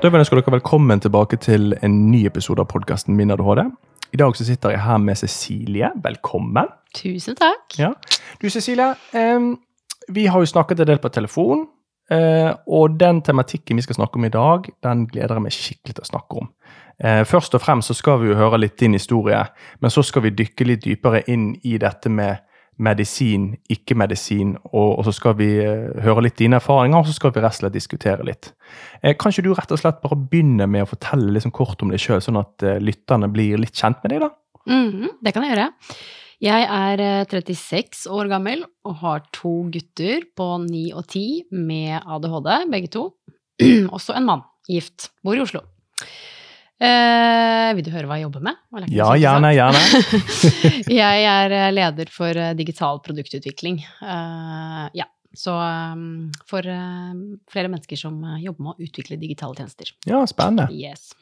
Da vil jeg ønske dere velkommen tilbake til en ny episode av podkasten Min ADHD. I dag så sitter jeg her med Cecilie. Velkommen. Tusen takk. Ja. Du Cecilie, vi har jo snakket en del på telefon. eh, og den tematikken vi skal snakke om i dag, den gleder jeg meg skikkelig til å snakke om. Eh, først og fremst så skal vi jo høre litt din historie, men så skal vi dykke litt dypere inn i dette med medisin, ikke-medisin, og, og så skal vi eh, høre litt dine erfaringer, og så skal vi rett og slett diskutere litt. Eh, kan ikke du rett og slett bare begynne med å fortelle sånn kort om deg sjøl, sånn at eh, lytterne blir litt kjent med deg, da? Mhm, det kan jeg gjøre. Jeg er eh, 36 år gammel og har to gutter på 9 og 10 med ADHD, begge to. Også en mann, gift, bor i Oslo. Eh, vil du høre hva jeg jobber med? Ja, gjerne, gjerne. jeg er eh, leder for eh, digital produktutvikling. Eh, ja, så um, for uh, flere mennesker som jobber med å utvikle digitale tjenester. Ja, spennende. Yes.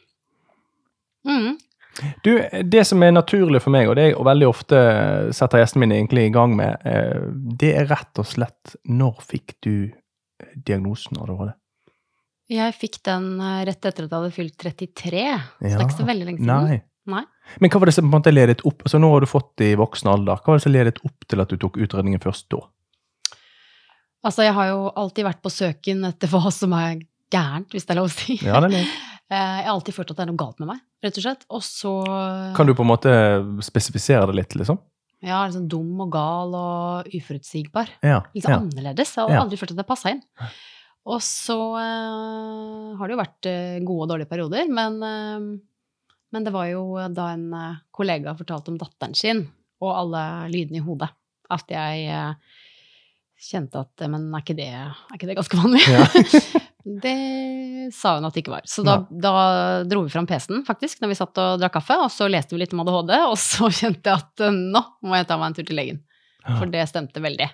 Mm. Du, Det som er naturlig for meg, og det jeg veldig ofte setter gjestene mine egentlig i gang med, det er rett og slett når fikk du diagnosen ADHD? Jeg fikk den eh, rett etter at jeg hadde fylt 33, så det er ikke så veldig lenge siden. Nei. Nei. Men hva var det som på ledet opp? Altså Nå har du fått det i voksen alder. Hva var det som ledet opp til at du tok utredningen først da? Altså, jeg har jo alltid vært på søken etter hva som er gærent, hvis det er lov å si. Ja, det er lov. Eh, Jeg har alltid følt at det er noe galt med meg, rett og slett. Og så Kan du på en måte spesifisere det litt, liksom? Ja, liksom dum og gal og uforutsigbar. Ja. Sånn ja. annerledes. Jeg har Ja. aldri følt at det passa inn. Og så uh, har det jo vært eh, gode og dårlige perioder, men, uh, men det var jo da en kollega fortalte om datteren sin og alle lydene i hodet, at jeg uh, kjente at Men er ikke det, er ikke det ganske vanlig? Ja. det sa hun at det ikke var. Så da, da dro vi fram PC-en, faktisk, når vi satt og drakk kaffe, og så leste vi litt om ADHD, og så kjente jeg at nå må jeg ta meg en tur til legen. For det stemte veldig.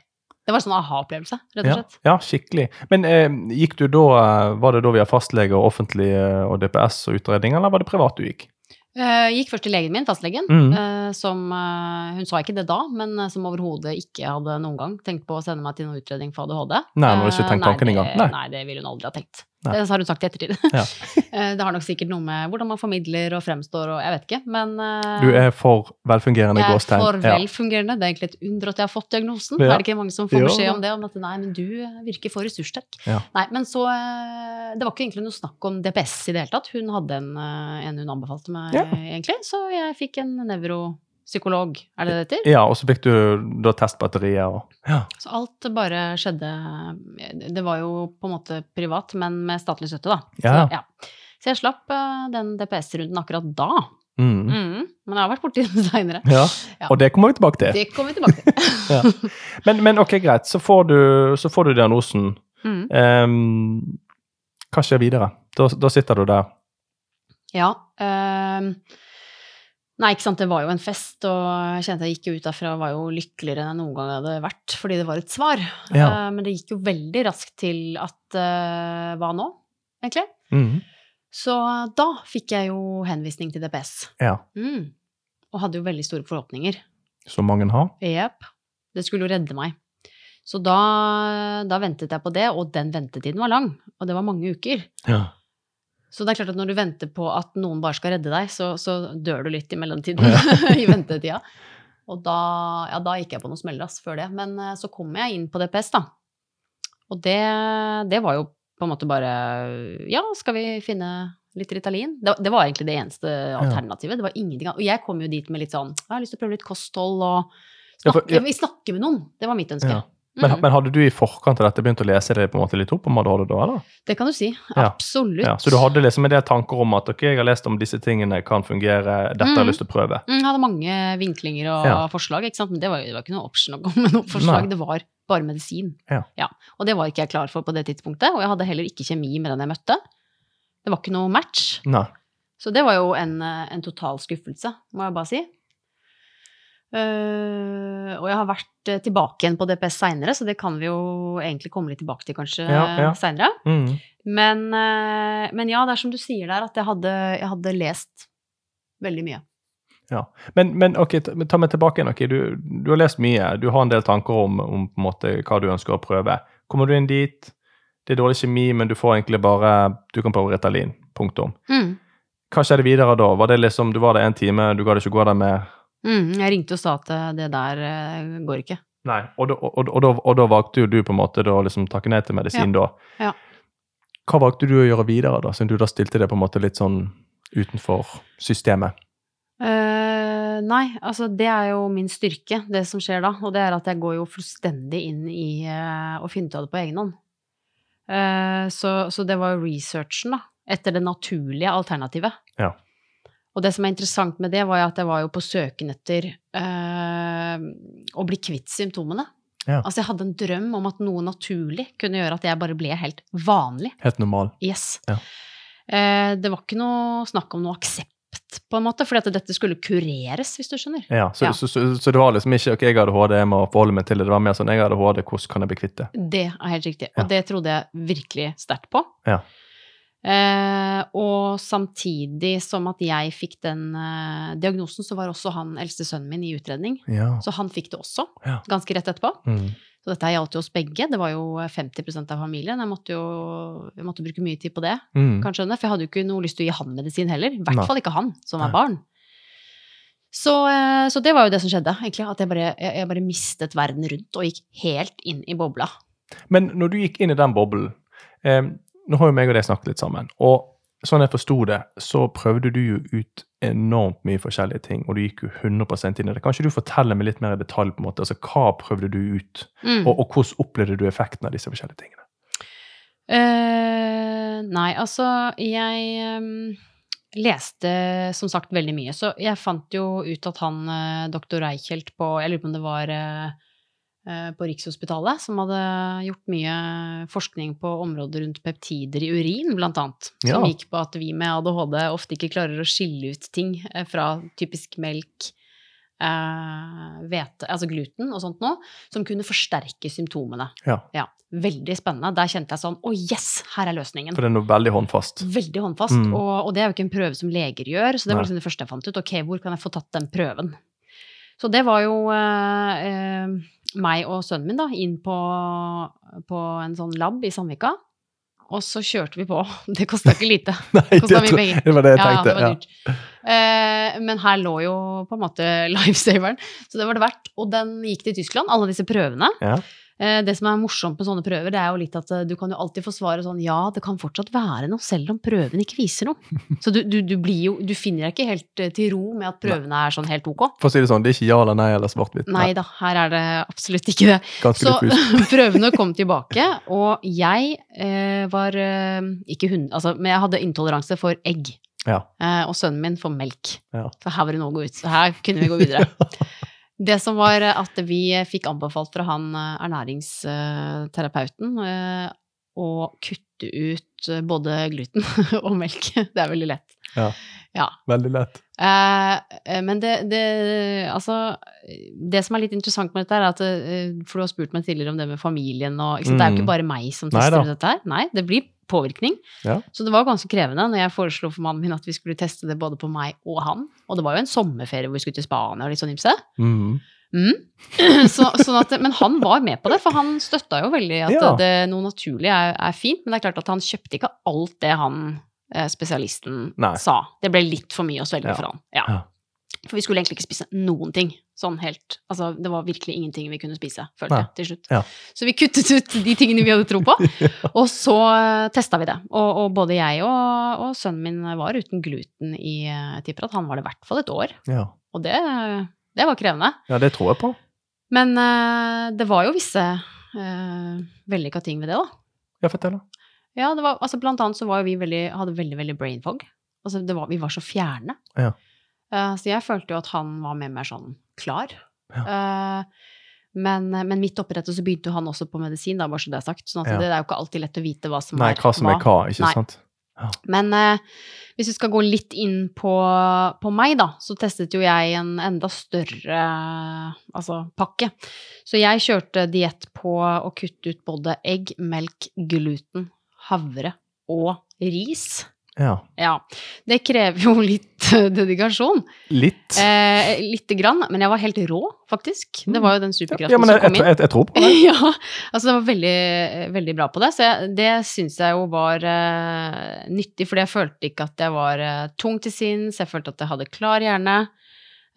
Det var en sånn aha-opplevelse, rett og Ja, slett. ja, skikkelig. Men eh, gikk du da, eh, var det da via fastlege og offentlig eh, og DPS og utredning, eller var det privat du gikk? Jeg gikk først til legen min, fastlegen, mm. eh, som eh, Hun sa ikke det da, men eh, som overhodet ikke hadde noen gang tenkt på å sende meg til noen utredning for ADHD. Nei, hun hadde ikke Eh, tenkt tanken engang. Nei. Nei, det ville hun aldri ha tenkt. Nei. Det har hun sagt i ettertid. Ja. Eh, det har nok sikkert noe med hvordan man formidler og fremstår og jeg vet ikke, men eh, Du er for velfungerende jeg er gåstegn. for velfungerende. Det er egentlig et under at jeg har fått diagnosen. Ja. Er det ikke mange som får beskjed om det? Om at nei, men du eh, virker for ressurssterk. Ja. Nei, men så eh, Det var ikke egentlig noe snakk om DPS i det hele tatt. Hun hadde en, eh, en hun anbefalte meg, egentlig. Så jeg fikk en nevropsykolog, er det det heter? Ja, og så fikk du da testbatterier og Ja. Så alt bare skjedde Det var jo på en måte privat, men med statlig støtte, da. Ja. Så, ja. så jeg slapp eh, den DPS-runden akkurat da. Mm. Mm. Men jeg har vært borti den seinere. ja. Ja. Og det kommer vi tilbake til. Det kommer vi tilbake til. Ja. Men, men ok, greit. Så får du, så får du diagnosen. Mm. Um, hva skjer videre? Da, da sitter du der. Ja. ehm, nei, ikke sant, det var jo en fest, og jeg kjente jeg gikk ut derfra og var jo lykkeligere enn jeg noen gang hadde vært, fordi det var et svar. Ja. Uh, men det gikk jo veldig raskt til at uh, hva nå, egentlig? Mm. Så da fikk jeg jo henvisning til DPS. Ja. Mm. Og hadde jo veldig store forhåpninger. Som mange har. Jepp. Det skulle jo redde meg. Så da, da ventet jeg på det, og den ventetiden var lang. Og det var mange uker. Ja. Så det er klart at når du venter på at noen bare skal redde deg, så, så dør du litt i mellomtiden. I ventetida. Og da, ja, da gikk jeg på noen smeller før det. Men eh, så kom jeg inn på DPS, da. Og det, det var jo på en måte bare Ja, skal vi finne litt Ritalin? Det, det var egentlig det eneste alternativet. Det var ingenting. Og jeg kom jo dit med litt sånn Jeg har lyst til å prøve litt kosthold og Ja, for- ja. Vi snakker med noen. Det var mitt ønske. Ja. Men, mm. men hadde du i forkant av dette begynt å lese det på en måte litt opp om ADHD da, eller? Det kan du si. Absolutt. Ja, så du hadde liksom en del tanker om at ok, jeg har lest om disse tingene kan fungere, dette har jeg Mhm. lyst til å prøve. Mm, Jeg hadde mange vinklinger og Ja. forslag, ikke sant? men det var, jo- det var ikke noe option å komme med noe forslag. Nei. Det var bare medisin. Ja. Og det var ikke jeg klar for på det tidspunktet. Og jeg hadde heller ikke kjemi med den jeg møtte. Det var ikke noe match. Nei. Så det var jo en, eh, en total skuffelse, må jeg bare si. Eh, og jeg har vært eh, tilbake igjen på DPS seinere, så det kan vi jo egentlig komme litt tilbake til kanskje Ja, ja. uh, seinere. Mm. Men, uh, men ja, det er som du sier der, at jeg hadde, jeg hadde lest veldig mye. Men, men ok, ta, ta meg tilbake igjen. Okay. du, du har lest mye, du har en del tanker om, om måte hva du ønsker å prøve. Kommer du inn dit, det er dårlig kjemi, men du får egentlig bare Du kan prøve Ritalin. punktum. Mm. Hva skjedde videre da? Var det liksom, Du var der en time, du gadd ikke gå der med Mm. Jeg ringte og sa at eh, det der eh, går ikke. Nei, og da, og, og, da, og da valgte jo du på en måte da å liksom takke nei til medisin da. Ja. Hva valgte du å gjøre videre, da, siden du da stilte det på en måte litt sånn utenfor systemet? Uh, nei, altså det er jo min styrke, det som skjer da. Og det er at jeg går jo fullstendig inn i uh, å finne ut av det på egen hånd. Uh, så, så det var jo researchen, da. Etter det naturlige alternativet. Ja. Og det som er interessant med det, var at jeg var jo på søken etter øh, å bli kvitt symptomene. Ja. Altså jeg hadde en drøm om at noe naturlig kunne gjøre at jeg bare ble helt vanlig. Helt normal. Yes. Ja. Eh, det var ikke noe snakk om noe aksept, på en måte, fordi at dette skulle kureres, hvis du skjønner. Ja, så, Ja. Så, så, så det var liksom ikke ok, jeg har ADHD, jeg må forholde meg til det. Det var mer sånn jeg har ADHD, hvordan kan jeg bli kvitt det? Det er helt riktig. Og det trodde jeg virkelig sterkt på. Ja. Eh, og samtidig som at jeg fikk den eh, diagnosen, så var også han eldste sønnen min i utredning. Ja. Så han fikk det også, Ja. ganske rett etterpå. Mm. Så dette gjaldt jo oss begge. Det var jo 50% av familien. Jeg måtte jo jeg måtte bruke mye tid på det, Mm. kan skjønne. For jeg hadde jo ikke noe lyst til å gi han medisin heller. I hvert Nei. fall ikke han, som var barn. Så, eh, så det var jo det som skjedde, egentlig. At jeg bare, jeg, jeg bare mistet verden rundt og gikk helt inn i bobla. Men når du gikk inn i den boblen eh, Nå har jo meg og deg snakket litt sammen. Og sånn jeg forsto det, så prøvde du jo ut enormt mye forskjellige ting, og du gikk jo 100 inn i det. Kan ikke du fortelle meg litt mer i detalj på en måte, altså hva prøvde du ut, Mm. og, og hvordan opplevde du effekten av disse forskjellige tingene? Uh, nei, altså jeg um, leste som sagt veldig mye. Så jeg fant jo ut at han uh, doktor Reichelt på Jeg lurer på om det var eh, på Rikshospitalet, som hadde gjort mye forskning på området rundt peptider i urin, blant annet. Som Ja. gikk på at vi med ADHD ofte ikke klarer å skille ut ting eh, fra typisk melk, eh, hvete, altså gluten og sånt noe, som kunne forsterke symptomene. Ja, Ja, veldig spennende. Der kjente jeg sånn Å, yes! Her er løsningen. for det er noe veldig håndfast. Veldig håndfast. Mm. Og, og det er jo ikke en prøve som leger gjør, så det var liksom det første jeg fant ut. Ok, hvor kan jeg få tatt den prøven? Så det var jo eh, eh, meg og sønnen min da, inn på, på en sånn lab i Sandvika. Og så kjørte vi på. Det kosta ikke lite. Nei, det, det var det jeg tenkte. Ja, det Ja. Eh, men her lå jo på en måte lifesaveren, så det var det verdt. Og den gikk til Tyskland, alle disse prøvene. Ja. Eh, det som er morsomt med sånne prøver, det er jo litt at eh, du kan jo alltid få svaret sånn ja, det kan fortsatt være noe, selv om prøven ikke viser noe. Så du, du, du blir jo Du finner deg ikke helt eh, til ro med at prøvene er sånn helt ok. For å si det sånn, det er ikke ja eller nei eller svart-hvitt. Nei da, her er det absolutt ikke det. Ganske Så diffust. prøvene kom tilbake, og jeg eh, var ikke hund... Altså, men jeg hadde intoleranse for egg. Ja. Eh, og sønnen min for melk. Ja. Så her var det noe å gå ut. Så her kunne vi gå videre. Det som var eh, at vi fikk anbefalt fra han eh, ernæringsterapeuten eh, å kutte ut både gluten og melk. Det er veldig lett. Ja. Ja. Veldig lett. Eh, eh, men det, det Altså, det som er litt interessant med dette, er at eh, For du har spurt meg tidligere om det med familien og sant? Det er jo Mm. ikke bare meg som tester Nei, dette her. Nei, det blir påvirkning. Ja. Så det var ganske krevende når jeg foreslo for mannen min at vi skulle teste det både på meg og han. Og det var jo en sommerferie hvor vi skulle til Spania og litt sånn ymse. Mm. Mm. Så, sånn at, men han var med på det, for han støtta jo veldig at Ja. det, noe naturlig er, er fint. Men det er klart at han kjøpte ikke alt det han spesialisten Nei. sa. Det ble litt for mye å svelge Ja. for han. Ja. For vi skulle egentlig ikke spise noen ting. Sånn helt Altså, det var virkelig ingenting vi kunne spise, følte jeg til slutt. Ja. Så vi kuttet ut de tingene vi hadde tro på, og så uh, testa vi det. Og, og både jeg og, og sønnen min var uten gluten i Jeg tipper at han var det i hvert fall et år. Ja. Og det, det var krevende. ja, det tror jeg på. Men uh, det var jo visse uh, vellykka ting ved det, da. Ja, fortell. da. Ja, det var, altså blant annet så var vi veldig, hadde veldig, veldig brain fog. Altså det var, vi var så fjerne. Ja. Uh, så jeg følte jo at han var mer mer sånn klar. Ja. Uh, men, men midt oppi dette så begynte jo han også på medisin, da, bare så det er sagt. Sånn at Ja. det, det er jo ikke alltid lett å vite hva som Nei, er hva som er hva, ikke Nei. sant? Men eh, hvis vi skal gå litt inn på, på meg, da, så testet jo jeg en enda større altså, pakke. Så jeg kjørte diett på å kutte ut både egg, melk, gluten, havre og ris. Ja. Ja. Det krever jo litt eh, dedikasjon. Litt. Eh, Lite grann. Men jeg var helt rå, faktisk. Det var jo den superkraften ja, men jeg, som kom jeg, inn. jeg, jeg tror på det. ja, altså det var veldig, veldig bra på det. Så jeg, det syns jeg jo var eh, nyttig, fordi jeg følte ikke at jeg var eh, tung til sinns, jeg følte at jeg hadde klar hjerne.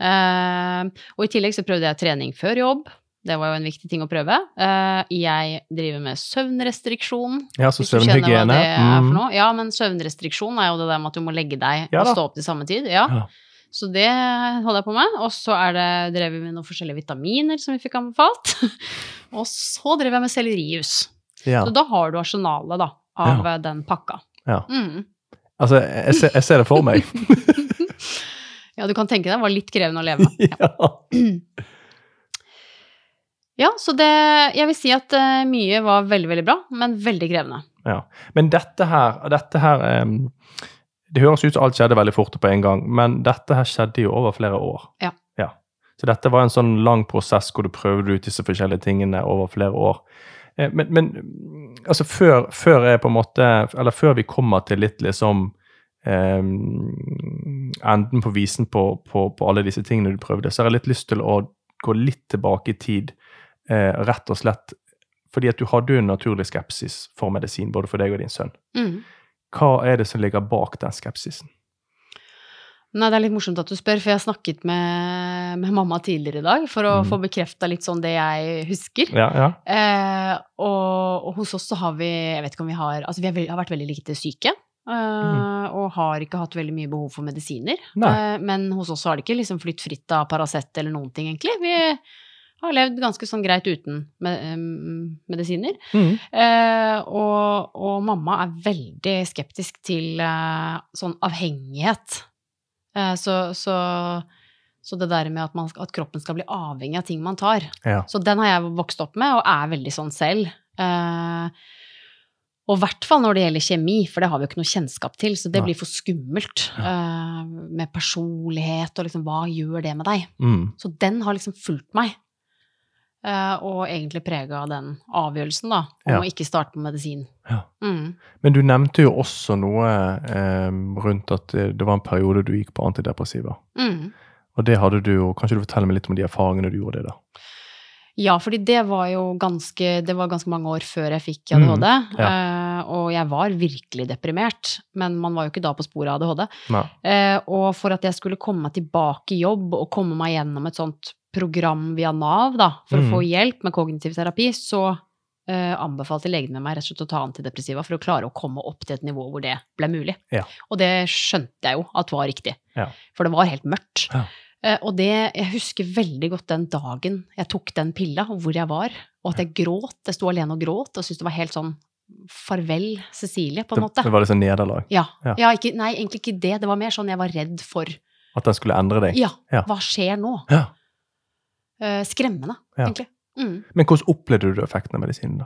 Eh, og i tillegg så prøvde jeg trening før jobb. Det var jo en viktig ting å prøve. Eh, jeg driver med søvnrestriksjon. Ja, så søvnhygiene. Mm. Ja, men søvnrestriksjon er jo det der med at du må legge deg Ja og stå opp til samme tid. Ja. Ja. Så det holder jeg på med. Og så er det, drev vi med noen forskjellige vitaminer som vi fikk anbefalt. og så drev jeg med sellerijus. Ja. Så da har du arsenalet da, av den pakka. Ja. Mm. Altså, jeg ser, jeg ser det for meg. Ja, du kan tenke deg, det var litt krevende å leve. ja. Ja, så det Jeg vil si at eh, mye var veldig, veldig bra, men veldig krevende. Ja. Men dette her, dette her Det høres ut som alt skjedde veldig fort på en gang, men dette her skjedde jo over flere år. Ja. Så dette var en sånn lang prosess hvor du prøvde ut disse forskjellige tingene over flere år. Eh, Men, men altså før, før jeg på en måte Eller før vi kommer til litt liksom Um, enden på visen på, på, på alle disse tingene du prøvde, så har jeg litt lyst til å gå litt tilbake i tid, rett og slett fordi at du hadde jo en naturlig skepsis for medisin, både for deg og din sønn. Mm. Hva er det som ligger bak den skepsisen? Nei, det er litt morsomt at du spør, for jeg har snakket med, med mamma tidligere i dag for å Mm. få bekrefta litt sånn det jeg husker. Ja, ja. Eh, og, og hos oss så har vi Jeg vet ikke om vi har Altså, vi har, vært veldig lite syke. eh, Og har ikke hatt veldig mye behov for medisiner. Mm. Eh, men hos oss har det ikke liksom flytt fritt av Paracet eller noen ting, egentlig. Vi har levd ganske sånn greit uten medisiner. Mm. Eh, og, og mamma er veldig skeptisk til eh, sånn avhengighet. Eh, så, så, så det der med at, man, at kroppen skal bli avhengig av ting man tar. ja. Så den har jeg vokst opp med, og er veldig sånn selv. Eh, og i hvert fall når det gjelder kjemi, for det har vi jo ikke noe kjennskap til, så det blir for skummelt. eh, med personlighet og liksom hva gjør det med deg? Mm. Så den har liksom fulgt meg. Eh, og egentlig prega den avgjørelsen, da, om Ja. å ikke starte på medisin. Ja. Mm. Men du nevnte jo også noe eh, rundt at det, det var en periode du gikk på antidepressiva. Mm. Og det hadde du jo Kanskje du forteller meg litt om de erfaringene du gjorde det, da? Ja, fordi det var jo ganske, det var ganske mange år før jeg fikk ADHD. Mm, eh, og jeg var virkelig deprimert, men man var jo ikke da på sporet av ADHD. Eh, og for at jeg skulle komme meg tilbake i jobb og komme meg gjennom et sånt program via Nav da, for Mm. å få hjelp med kognitiv terapi, så uh, anbefalte legene meg rett og slett å ta antidepressiva for å klare å komme opp til et nivå hvor det ble mulig. Ja. Og det skjønte jeg jo at var riktig, Ja. for det var helt mørkt. Ja. Uh, og det, jeg husker veldig godt den dagen jeg tok den pilla, og hvor jeg var, og at jeg gråt. Jeg sto alene og gråt og syntes det var helt sånn farvel, Cecilie, på en Det, måte. det var sånn nederlag. Ja. Ja. ja ikke, nei, egentlig ikke det. Det var mer sånn jeg var redd for At den skulle endre deg. Ja, Ja. hva skjer nå? Ja. Eh, skremmende, Ja. egentlig. Mm. Men hvordan opplevde du effekten av medisinen, da?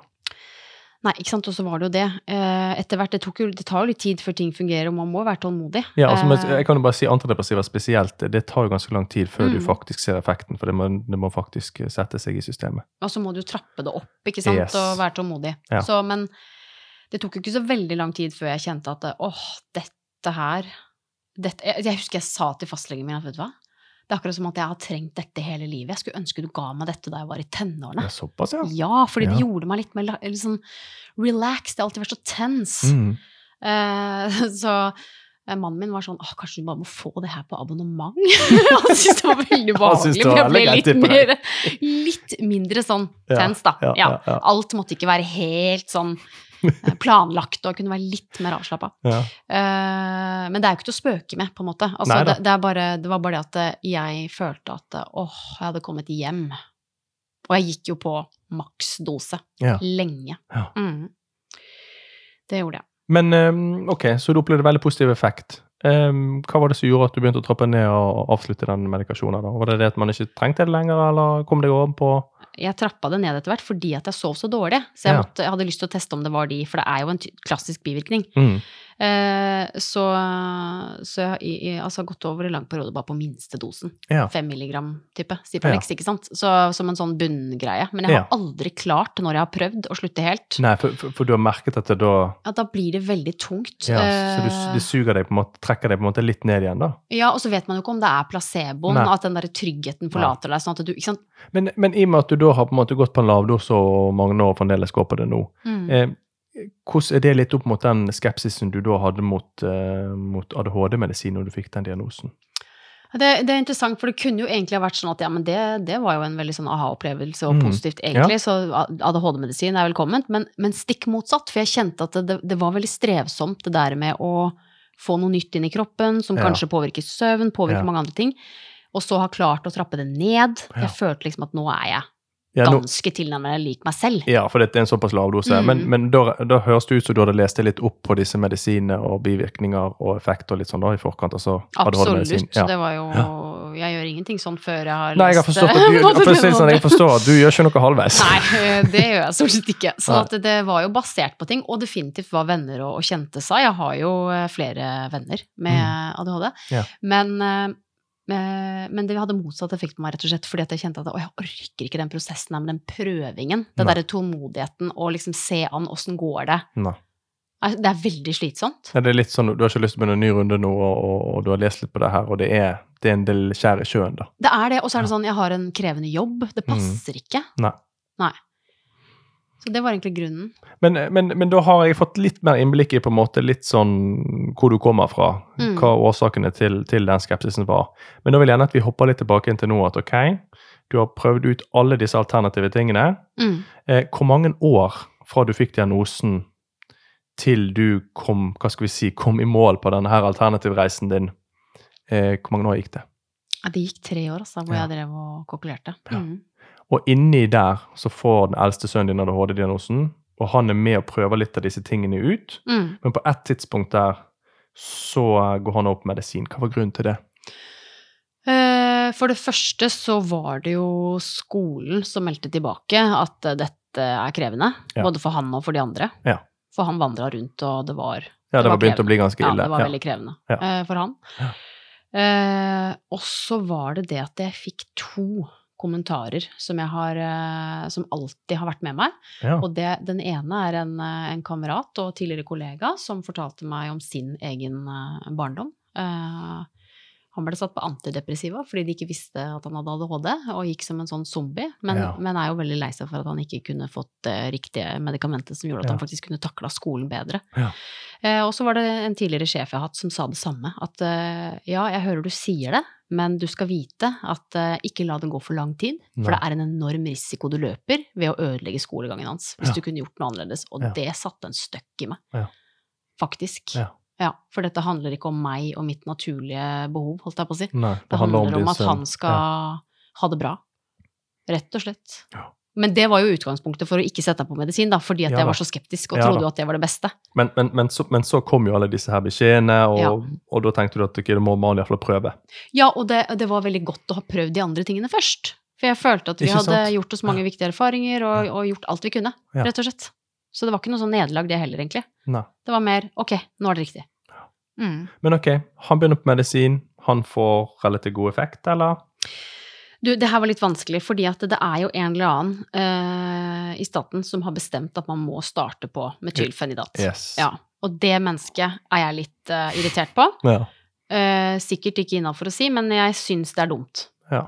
Nei, ikke sant, og så var det jo det. Eh, etter hvert, det, jo, det tar jo litt tid før ting fungerer, og man må være tålmodig. Ja, altså, men Eh, jeg kan jo bare si Antidepressiva spesielt, det tar jo ganske lang tid før du Mm. faktisk ser effekten, for det må, det må faktisk sette seg i systemet. Og så må du jo trappe det opp, ikke sant, Yes. og være tålmodig. Ja. Så, men det tok jo ikke så veldig lang tid før jeg kjente at åh, dette her dette, jeg, jeg husker jeg sa til fastlegen min at vet du hva, det er akkurat som at jeg har trengt dette hele livet. Jeg skulle ønske du ga meg dette da jeg var i tenårene. Ja, såpass, ja. Ja, fordi det gjorde meg litt mer liksom, relaxed. Jeg har alltid vært så tense. Mm. Uh, så eh, mannen min var sånn Åh, kanskje du bare må få det her på abonnement? Han syntes det var veldig det Men jeg ble litt, mer, litt mindre sånn tens, da. ja, Ja, ja, ja. Alt måtte ikke være helt sånn planlagt og kunne være litt mer avslappa. Ja. Uh, men det er jo ikke til å spøke med, på en måte. Altså, det, det, bare, det var bare det at eh, jeg følte at eh, åh, jeg hadde kommet hjem. Og jeg gikk jo på maksdose Ja. lenge. Ja. Mm. Det gjorde jeg. Men ok, så du opplevde veldig positiv effekt. Ehm, hva var det som gjorde at du begynte å trappe ned og avslutte den medikasjonen? da? Var det det at man ikke trengte det lenger, eller kom det over på Jeg trappa det ned etter hvert fordi at jeg sov så dårlig. Så jeg, Ja. måtte, jeg hadde lyst til å teste om det var de, for det er jo en klassisk bivirkning. mm. Eh, så så jeg har altså, i, altså, gått over i lang periode bare på minste dosen. Ja. Fem milligram type Cipralex, ikke sant. Så som en sånn bunngreie. Men jeg har Ja. aldri klart, når jeg har prøvd, å slutte helt. Nei, for, for, for du har merket at det da Ja, da blir det veldig tungt. ja, Så du, Eh, det suger deg på en måte, trekker deg på en måte litt ned igjen, da? Ja, og så vet man jo ikke om det er placeboen, Nei. at den der tryggheten forlater deg. sånn at du, ikke sant? Men, men i og med at du da har på en måte gått på en lavdose og mange år fremdeles går på det nå, Mm. eh, hvordan er det litt opp mot den skepsisen du da hadde mot, eh, mot ADHD-medisin når du fikk den diagnosen? Det, det er interessant, for det kunne jo egentlig ha vært sånn at ja, men det, det var jo en veldig sånn aha-opplevelse og Mm. positivt, egentlig, så ADHD-medisin er velkomment. Men, men stikk motsatt, for jeg kjente at det, det var veldig strevsomt, det der med å få noe nytt inn i kroppen, som Ja. kanskje påvirker søvn, påvirker Ja. mange andre ting. Og så ha klart å trappe det ned. Ja. Jeg følte liksom at nå er jeg Ja, nå, ganske tilnærmet lik meg selv. ja for det er en såpass lav dose. Mm. Men, men da, da høres det ut som du hadde lest deg litt opp på disse medisinene og bivirkninger og effekt og litt sånn da i forkant. altså. Absolutt. Det var jo Jeg gjør ingenting sånn før jeg har Nei, jeg har forstått at du, for si sånn, jeg forstår at du gjør ikke noe halvveis. Nei, eh, det gjør jeg stort sett ikke. Så det var jo basert på ting, og definitivt hva venner og, og kjente sa. Jeg har jo eh, flere venner med ADHD. Mm. Ja. Men, eh, men det hadde motsatt effekt på meg, rett og slett, fordi at jeg kjente at jeg orker ikke den prosessen her med den prøvingen. Den derre tålmodigheten og liksom se an åssen går det. Nei. Nei, Det er veldig slitsomt. Ja, det er litt sånn, Du har ikke lyst til å begynne en ny runde nå, og, og, og du har lest litt på det her, og det er, det er en del skjær i sjøen, da. Det er det, og så er det sånn, jeg har en krevende jobb. Det passer ikke. Mm. Nei. Nei. Så det var egentlig grunnen. Men, men, men da har jeg fått litt mer innblikk i på en måte litt sånn hvor du kommer fra. Mm. Hva årsakene til, til den skepsisen var. Men da vil jeg gjerne at vi hopper litt tilbake inn til nå at ok, du har prøvd ut alle disse alternative tingene. Mm. Eh, hvor mange år fra du fikk diagnosen til du kom, hva skal vi si, kom i mål på denne her alternativreisen din, eh, hvor mange år gikk det? Ja, det gikk tre år, altså, hvor Ja. jeg drev og kokkulerte. Ja. Og inni der så får den eldste sønnen din ADHD-diagnosen, og han er med og prøver litt av disse tingene ut. Mm. Men på ett tidspunkt der så går han opp medisin. Hva var grunnen til det? Eh, For det første så var det jo skolen som meldte tilbake at eh, dette er krevende. Ja. Både for han og for de andre. Ja. For han vandra rundt, og det var Ja, det Det var var begynt å bli ganske ille. Ja, det var Ja. veldig krevende eh, for han. Ja. Eh, og så var det det at jeg fikk to kommentarer som jeg har eh, Som alltid har vært med meg. Ja. Og det, den ene er en, eh, en kamerat og tidligere kollega som fortalte meg om sin egen eh, barndom. Uh, han ble satt på antidepressiva fordi de ikke visste at han hadde ADHD, og gikk som en sånn zombie. Men, Ja. men er jo veldig lei seg for at han ikke kunne fått det riktige medikamentet som gjorde at Ja. han faktisk kunne takla skolen bedre. Ja. Eh, og så var det en tidligere sjef jeg har hatt som sa det samme. At eh, ja, jeg hører du sier det, men du skal vite at uh, ikke la det gå for lang tid. For Nei. det er en enorm risiko du løper ved å ødelegge skolegangen hans. Hvis Ja. du kunne gjort noe annerledes. Og Ja. det satte en støkk i meg. Ja. Faktisk. Ja. Ja, For dette handler ikke om meg og mitt naturlige behov, holdt jeg på å si. Nei, Det handler om, om at han skal ha det bra. Rett og slett. Ja. Men det var jo utgangspunktet for å ikke sette deg på medisin, da, fordi at Ja jeg var så skeptisk og Ja trodde jo at det var det beste. Men, men, men, så, men så kom jo alle disse her beskjedene, og, Ja. og da tenkte du at okay, det må man iallfall prøve. Ja, og det, det var veldig godt å ha prøvd de andre tingene først. For jeg følte at vi hadde gjort oss mange viktige erfaringer og, og gjort alt vi kunne, rett og slett. Så det var ikke noe sånn nederlag, det heller, egentlig. Nei. Det var mer ok, nå er det riktig. Mm. Men ok, han begynner på medisin, han får relativt god effekt, eller? Du, det her var litt vanskelig, fordi at det er jo en eller annen uh, i staten som har bestemt at man må starte på metylfenidat. Yes. Ja, og det mennesket er jeg litt uh, irritert på. Ja. Uh, sikkert ikke innafor å si, men jeg syns det er dumt. Ja.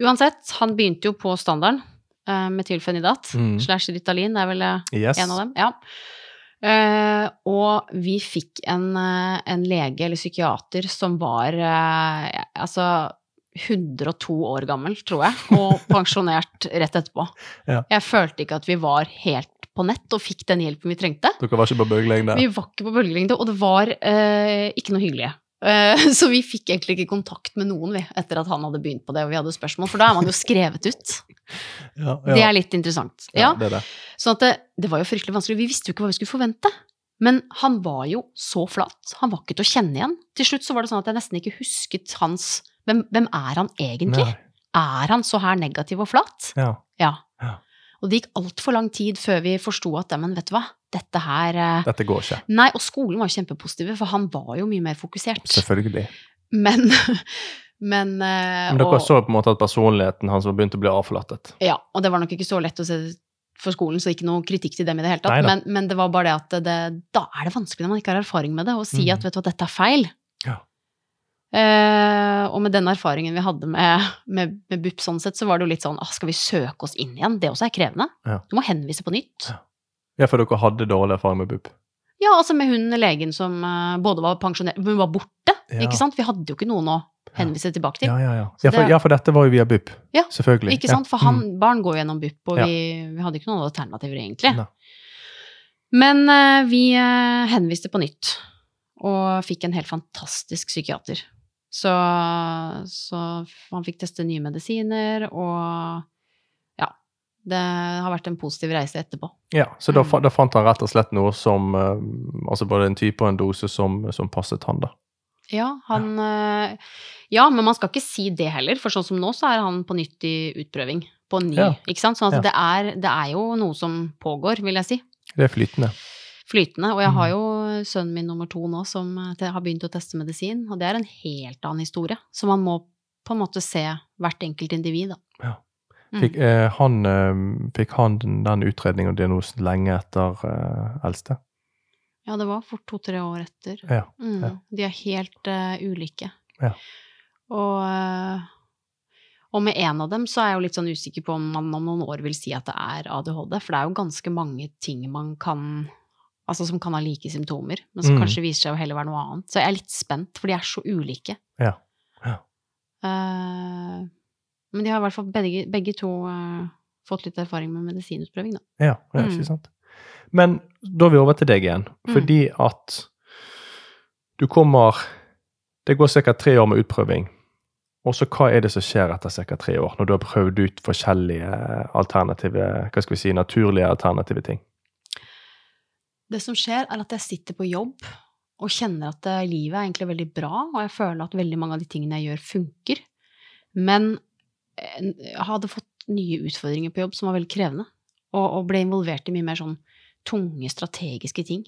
Uansett, han begynte jo på standarden. Uh, metylfenidat Mm. slash Ritalin er vel Yes. en av dem. Ja. Uh, og vi fikk en, en lege eller psykiater som var altså 102 år gammel, tror jeg, og pensjonert rett etterpå. Ja. Jeg følte ikke at vi var helt på nett og fikk den hjelpen vi trengte. Dere var ikke på bølgelengde? Vi var ikke på bølgelengde, og det var eh, ikke noe hyggelig. Eh, så vi fikk egentlig ikke kontakt med noen vi, etter at han hadde begynt på det og vi hadde spørsmål, for da er man jo skrevet ut. Ja, Det er litt interessant. ja, Ja, det er det. Sånn at det, det var jo fryktelig vanskelig. Vi visste jo ikke hva vi skulle forvente. Men han var jo så flat. Han var ikke til å kjenne igjen. Til slutt så var det sånn at jeg nesten ikke husket hans Hvem, hvem er han egentlig? Nei. Er han så her negativ og flat? Ja. Ja. Ja. Og det gikk altfor lang tid før vi forsto at ja, men vet du hva, dette her eh, Dette går ikke. Nei, og skolen var kjempepositive, for han var jo mye mer fokusert. Selvfølgelig. Men Men, eh, Men dere og, så på en måte at personligheten hans var begynt å bli avflattet. Ja, og det var nok ikke så lett å se for skolen, så ikke noe kritikk til dem i det hele tatt. Men, men det var bare det at det, da er det vanskelig når man ikke har erfaring med det, å si Mm. at vet du hva, dette er feil. Ja. Eh, og med den erfaringen vi hadde med, med, med BUP sånn sett, så var det jo litt sånn ah, skal vi søke oss inn igjen? Det også er krevende. Ja. Du må henvise på nytt. Ja. Ja, for dere hadde dårlig erfaring med BUP. Ja, altså med hun legen som uh, både var pensjonert, hun var borte, Ja. ikke sant? Vi hadde jo ikke noen å henvise tilbake til. Ja, ja, ja. Ja for, ja, for dette var jo via BUP. Ja, Selvfølgelig. Ikke sant? For han, Mm. barn går gjennom BUP, og vi, vi hadde ikke noen alternativer egentlig. Ne. Men uh, vi henviste på nytt, og fikk en helt fantastisk psykiater. Så, så han fikk teste nye medisiner, og ja. Det har vært en positiv reise etterpå. Ja, så da, Mm. da fant han rett og slett noe som eh, Altså både en type og en dose som, som passet han, da. Ja, han ja. Ja, men man skal ikke si det heller, for sånn som nå, så er han på nytt i utprøving. På ny, Ja. ikke sant? Sånn at Ja. det, er, det er jo noe som pågår, vil jeg si. Det er flytende. flytende. Og jeg har Mm. jo sønnen min nummer to nå som eh, har begynt å teste medisin, og det er en helt annen historie. Så man må på en måte se hvert enkelt individ, da. Ja. Mm. Fikk, eh, han, eh, fikk han den, utredningen og diagnosen lenge etter eh, eldste? Ja, det var fort to-tre år etter. Ja. Mm. ja. De er helt eh, ulike. Ja. Og, og med en av dem så er jeg jo litt sånn usikker på om man om noen år vil si at det er ADHD, for det er jo ganske mange ting man kan Altså som kan ha like symptomer, men som Mm. kanskje viser seg å heller være noe annet. Så jeg er litt spent, for de er så ulike. Ja. Ja. Uh, men de har i hvert fall begge, begge to uh, fått litt erfaring med medisinutprøving, da. Ja, ja Mm. ikke sant. Men da er vi over til deg igjen, Mm. fordi at du kommer Det går ca. tre år med utprøving. Og så hva er det som skjer etter ca. tre år, når du har prøvd ut forskjellige alternative, hva skal vi si, naturlige alternative ting? Det som skjer, er at jeg sitter på jobb og kjenner at eh, livet er egentlig veldig bra, og jeg føler at veldig mange av de tingene jeg gjør, funker. Men eh, jeg hadde fått nye utfordringer på jobb som var veldig krevende, og, og ble involvert i mye mer sånn tunge, strategiske ting.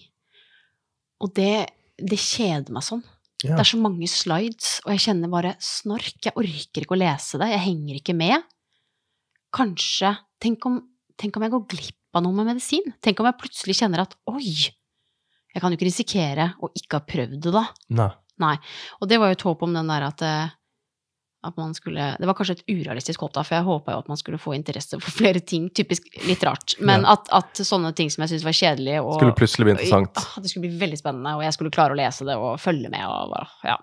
Og det, det kjeder meg sånn. Ja. Det er så mange slides, og jeg kjenner bare snork. Jeg orker ikke å lese det. Jeg henger ikke med. Kanskje Tenk om, tenk om jeg går glipp av noe med medisin? Tenk om jeg plutselig kjenner at oi, jeg kan jo ikke risikere å ikke ha prøvd det da. Nei. Og det var jo et håp om den der at, eh, at man skulle Det var kanskje et urealistisk håp, da, for jeg håpa jo at man skulle få interesse for flere ting. Typisk litt rart. Men Ja. at, at sånne ting som jeg syntes var kjedelige og Skulle plutselig bli interessant. Ah, det skulle bli veldig spennende, og jeg skulle klare å lese det og følge med og bare, ja.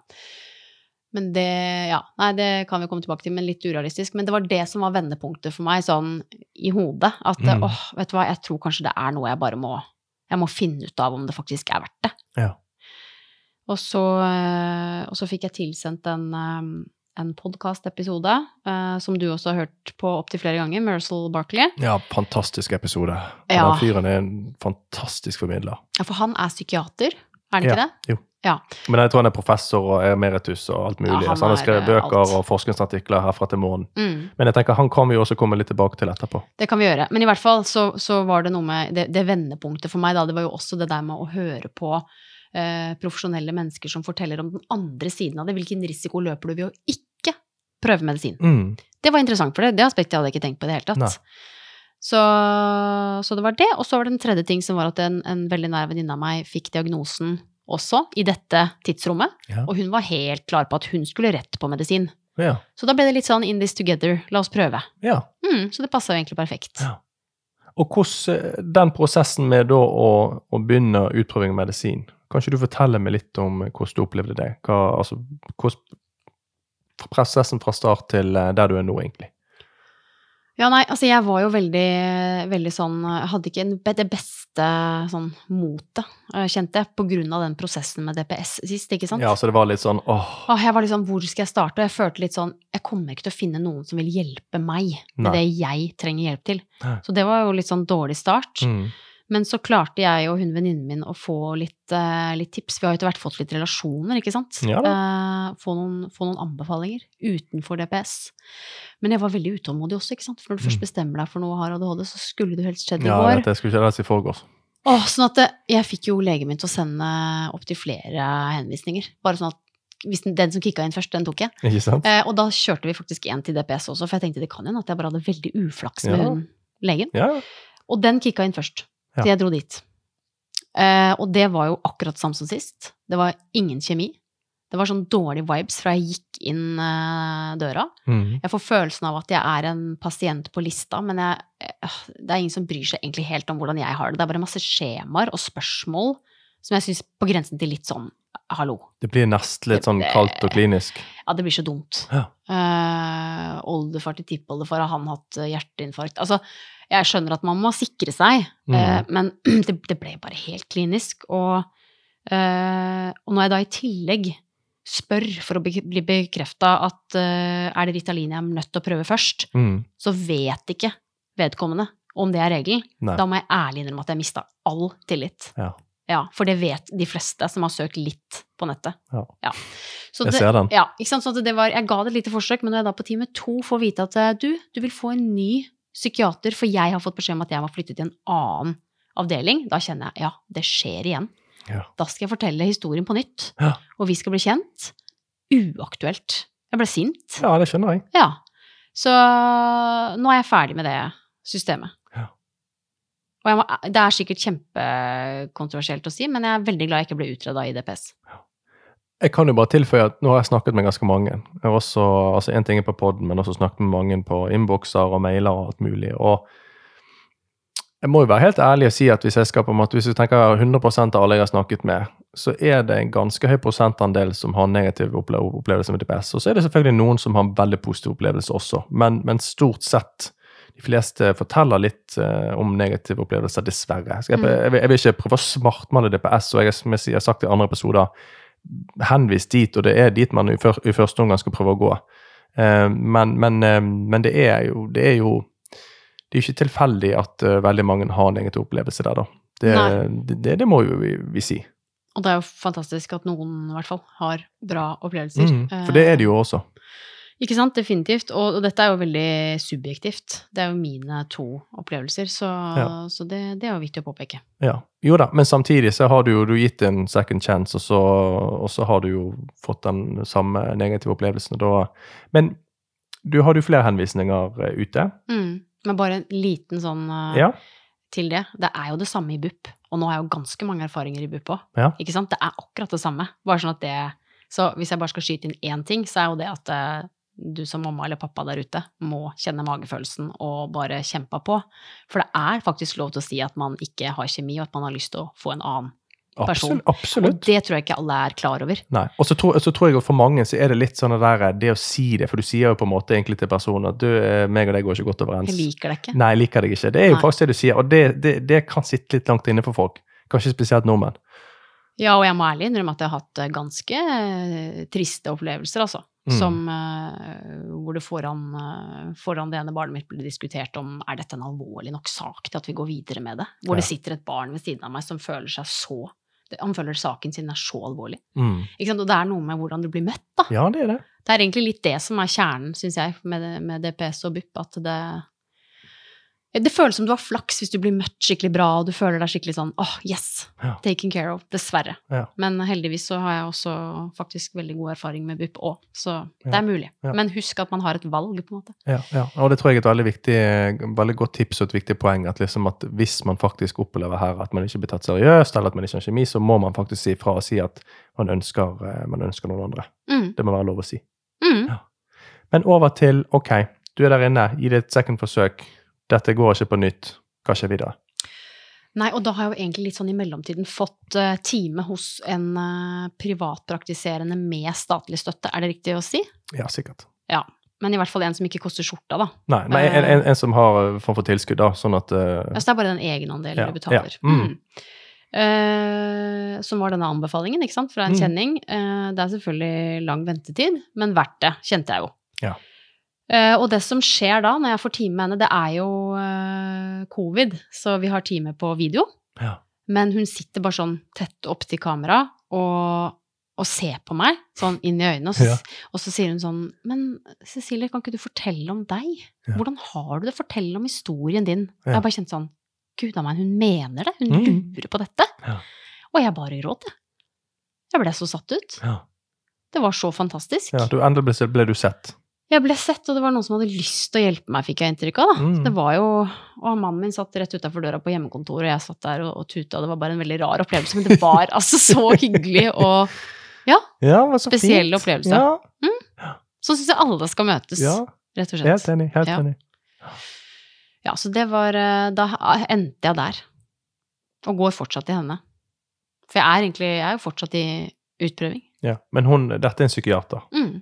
Men det, ja, nei, det kan vi komme tilbake til, men litt urealistisk. Men det var det som var vendepunktet for meg, sånn i hodet. At Mm. åh, vet du hva, jeg tror kanskje det er noe jeg bare må Jeg må finne ut av om det faktisk er verdt det. Ja. Og så, eh, og så fikk jeg tilsendt en, eh, en podkastepisode, eh, som du også har hørt på opptil flere ganger, Mersel Barkley. Ja, fantastisk episode. Ja. Den fyren er en fantastisk formidler. Ja, for han er psykiater, er han ikke Ja, det? jo. Ja. Men jeg tror han er professor og emeritus og alt mulig. Ja, han så han har skrevet bøker alt. og forskningsartikler herfra til månen. Mm. Men jeg tenker han kan vi også komme litt tilbake til etterpå. Det kan vi gjøre. Men i hvert fall så, så var det noe med det, det vendepunktet for meg, da. Det var jo også det der med å høre på eh, profesjonelle mennesker som forteller om den andre siden av det. Hvilken risiko løper du ved å ikke prøve medisin? Mm. Det var interessant, for det, det aspektet hadde jeg ikke tenkt på i det hele tatt. Nei. Så, så det var det. Og så var det en tredje ting som var at en, en veldig nær venninne av meg fikk diagnosen også i dette tidsrommet. Ja. Og hun var helt klar på at hun skulle rett på medisin. Ja. Så da ble det litt sånn in this together, la oss prøve. ja. Mm, så det passa jo egentlig perfekt. Ja. Og hvordan eh, den prosessen med da å, å begynne utprøving av medisin, kan ikke du fortelle meg litt om hvordan du opplevde det? Hva, altså, hvordan prosessen fra start til eh, der du er nå, egentlig? Ja, nei, altså jeg var jo veldig, veldig sånn hadde ikke en, det beste sånn motet, eh, kjente jeg, på grunn av den prosessen med DPS sist, ikke sant? Ja, så det var litt sånn åh, Åh, jeg var litt sånn, hvor skal jeg starte? Og jeg følte litt sånn, jeg kommer ikke til å finne noen som vil hjelpe meg med Nei. det jeg trenger hjelp til. Så det var jo litt sånn dårlig start. mm. Men så klarte jeg og hun venninnen min å få litt, uh, litt tips. Vi har etter hvert fått litt relasjoner, ikke sant? Ja Uh, få, noen, få noen anbefalinger utenfor DPS. Men jeg var veldig utålmodig også, ikke sant? For når du først Mm. bestemmer deg for noe og har ADHD, så skulle det helst skjedd i Ja, går. dette skulle ikke helst i forgårs. Oh, sånn at det, jeg fikk jo legen min til å sende opptil flere henvisninger. Bare sånn at den, den som kicka inn først, den tok jeg. Eh, og da kjørte vi faktisk en til DPS også, for jeg tenkte det kan hende at jeg bare hadde veldig uflaks med Ja. hun legen. Ja. Og den kicka inn først, så jeg dro dit. Uh, og det var jo akkurat samme som sist. Det var ingen kjemi. Det var sånn dårlige vibes fra jeg gikk inn uh, døra. Mm. Jeg får følelsen av at jeg er en pasient på lista, men jeg, uh, det er ingen som bryr seg egentlig helt om hvordan jeg har det. Det er bare masse skjemaer og spørsmål som jeg syns på grensen til litt sånn hallo. Det blir nesten litt sånn kaldt og klinisk. Ja, det blir så dumt. Ja. Uh, oldefar til tippoldefar, har han hatt eh, hjerteinfarkt? Altså, jeg skjønner at man må sikre seg, mm. uh, men det, det ble bare helt klinisk. Og, uh, og når jeg da i tillegg spør for å be, bli bekrefta at eh, er det Ritalin jeg er nødt til å prøve først, Mm. så vet ikke vedkommende om det er regelen. Da må jeg ærlig innrømme at jeg mista all tillit. Ja. Ja, for det vet de fleste som har søkt litt på nettet. Ja. Så Jeg det, ser den. Ja, ikke sant? Så det var, jeg ga det et lite forsøk, men når jeg da på time to får vite at eh, du, du vil få en ny psykiater, for jeg har fått beskjed om at jeg må flytte til en annen avdeling, da kjenner jeg ja, det skjer igjen. Ja. Da skal jeg fortelle historien på nytt, Ja. og vi skal bli kjent. Uaktuelt. Jeg ble sint. ja, det skjønner jeg. Ja. Så nå er jeg ferdig med det systemet. Og må, det er sikkert kjempekontroversielt å si, men jeg er veldig glad jeg ikke ble utreda i DPS. Jeg kan jo bare tilføye at nå har jeg snakket med ganske mange. Jeg har også, altså En ting er på poden, men også snakket med mange på innbokser og mailer og alt mulig. Og jeg må jo være helt ærlig og si at hvis jeg skal på en måte, hvis du tenker 100% av alle jeg har snakket med, så er det en ganske høy prosentandel som har negative opple opplevelser med DPS. Og så er det selvfølgelig noen som har en veldig positiv opplevelse også, men, men stort sett de fleste forteller litt uh, om negative opplevelser, dessverre. Jeg, Mm. jeg, jeg vil ikke prøve å svartmale DPS, og jeg, som jeg har sagt i andre episoder, henvis dit, og det er dit man i, før, i første omgang skal prøve å gå. Uh, men, men, uh, men det er jo det er jo det er jo ikke tilfeldig at veldig mange har negativ opplevelse der, da. Det, det, det, det må jo vi, vi si. Og det er jo fantastisk at noen i hvert fall har bra opplevelser. Mm, for det er det jo også. Ikke sant, definitivt. Og, og dette er jo veldig subjektivt. Det er jo mine to opplevelser, så, Ja. så det, det er jo viktig å påpeke. Ja. Jo da, men samtidig så har du jo du gitt en second chance, og så, og så har du jo fått den samme negative opplevelsen. Da. Men du har jo flere henvisninger eh, ute. Mm. Men bare en liten sånn eh, Ja. til det. Det er jo det samme i BUP, og nå har jeg jo ganske mange erfaringer i BUP òg. Ja. Ikke sant? Det er akkurat det samme. Bare sånn at det Så hvis jeg bare skal skyte inn én ting, så er jo det at eh, du som mamma eller pappa der ute må kjenne magefølelsen og bare kjempe på. For det er faktisk lov til å si at man ikke har kjemi, og at man har lyst til å få en annen. Person. Absolutt. absolutt. Og det tror jeg ikke alle er klar over. Nei. Og så tror, så tror jeg at for mange så er det litt sånn det der, det å si det, for du sier jo på en måte egentlig til personen at du, eh, meg og deg går ikke godt overens. Jeg liker deg ikke. Nei, jeg liker deg ikke. Det er jo Nei. faktisk det du sier, og det, det, det kan sitte litt langt inne for folk. Kanskje spesielt nordmenn. Ja, og jeg må ærlig innrømme at jeg har hatt ganske eh, triste opplevelser, altså. Mm. Som eh, hvor det foran, eh, foran det ene barnet mitt ble diskutert om er dette en alvorlig nok sak til at vi går videre med det. Hvor det sitter et barn ved siden av meg som føler seg så Han føler saken sin er så alvorlig. Mm. Og det er noe med hvordan du blir møtt, da. Ja, det er det. Det er egentlig litt det som er kjernen, syns jeg, med, med DPS og BUP. At det Det føles som du har flaks hvis du blir møtt skikkelig bra, og du føler deg skikkelig sånn åh, yes, Ja. taken care of. Dessverre. Ja. Men heldigvis så har jeg også faktisk veldig god erfaring med BUP òg, så det Ja. er mulig. Men husk at man har et valg, på en måte. Ja, ja. Og det tror jeg er et veldig, viktig, veldig godt tips og et viktig poeng. At, liksom at hvis man faktisk opplever her at man ikke blir tatt seriøst, eller at man ikke har kjemi, så må man faktisk si fra og si at man ønsker, eh, man ønsker noen andre. Mm. Det må være lov å si. Mm. Men over til OK, du er der inne, gi det et second forsøk. Dette går ikke på nytt. Hva skjer videre? Nei, og da har jeg jo egentlig litt sånn i mellomtiden fått uh, time hos en eh, privatpraktiserende med statlig støtte, er det riktig å si? Ja, sikkert. Ja. Men i hvert fall en som ikke koster skjorta, da. Nei, nei en, en, en som har eh, form for tilskudd, da, sånn at Ja, så det er bare den egenandelen Ja, du betaler. ja, mm. Eh, som var denne anbefalingen, ikke sant, fra en Mm. kjenning. Uh, det er selvfølgelig lang ventetid, men verdt det, kjente jeg jo. Ja. Eh, og det som skjer da, når jeg får time med henne, det er jo uh, covid, så vi har time på video. Ja. Men hun sitter bare sånn tett opp til kamera og, og ser på meg, sånn inn i øynene. Og så, Ja. og så sier hun sånn Men Cecilie, kan ikke du fortelle om deg? Ja. Hvordan har du det? Fortell om historien din. Jeg har bare kjent sånn gud a meg, hun mener det. Hun Mm. lurer på dette. Ja. Og jeg bare gråt, jeg. Jeg ble så satt ut. Ja. Det var så fantastisk. Ja, du, endelig ble, ble du sett. Jeg ble sett, og det var noen som hadde lyst til å hjelpe meg, fikk jeg inntrykk av. Mm. Det var jo, Og mannen min satt rett utafor døra på hjemmekontoret, og jeg satt der og, og tuta, det var bare en veldig rar opplevelse. Men det var altså så hyggelig og Ja, så Spesiell opplevelse. Ja, Så syns jeg alle skal møtes, ja, rett og helt enig. Helt Ja. enig. Ja, så det var eh, Da endte jeg der. Og går fortsatt til henne. For jeg er egentlig Jeg er jo fortsatt i utprøving. Ja. Men hun, dette er en psykiater. Mm.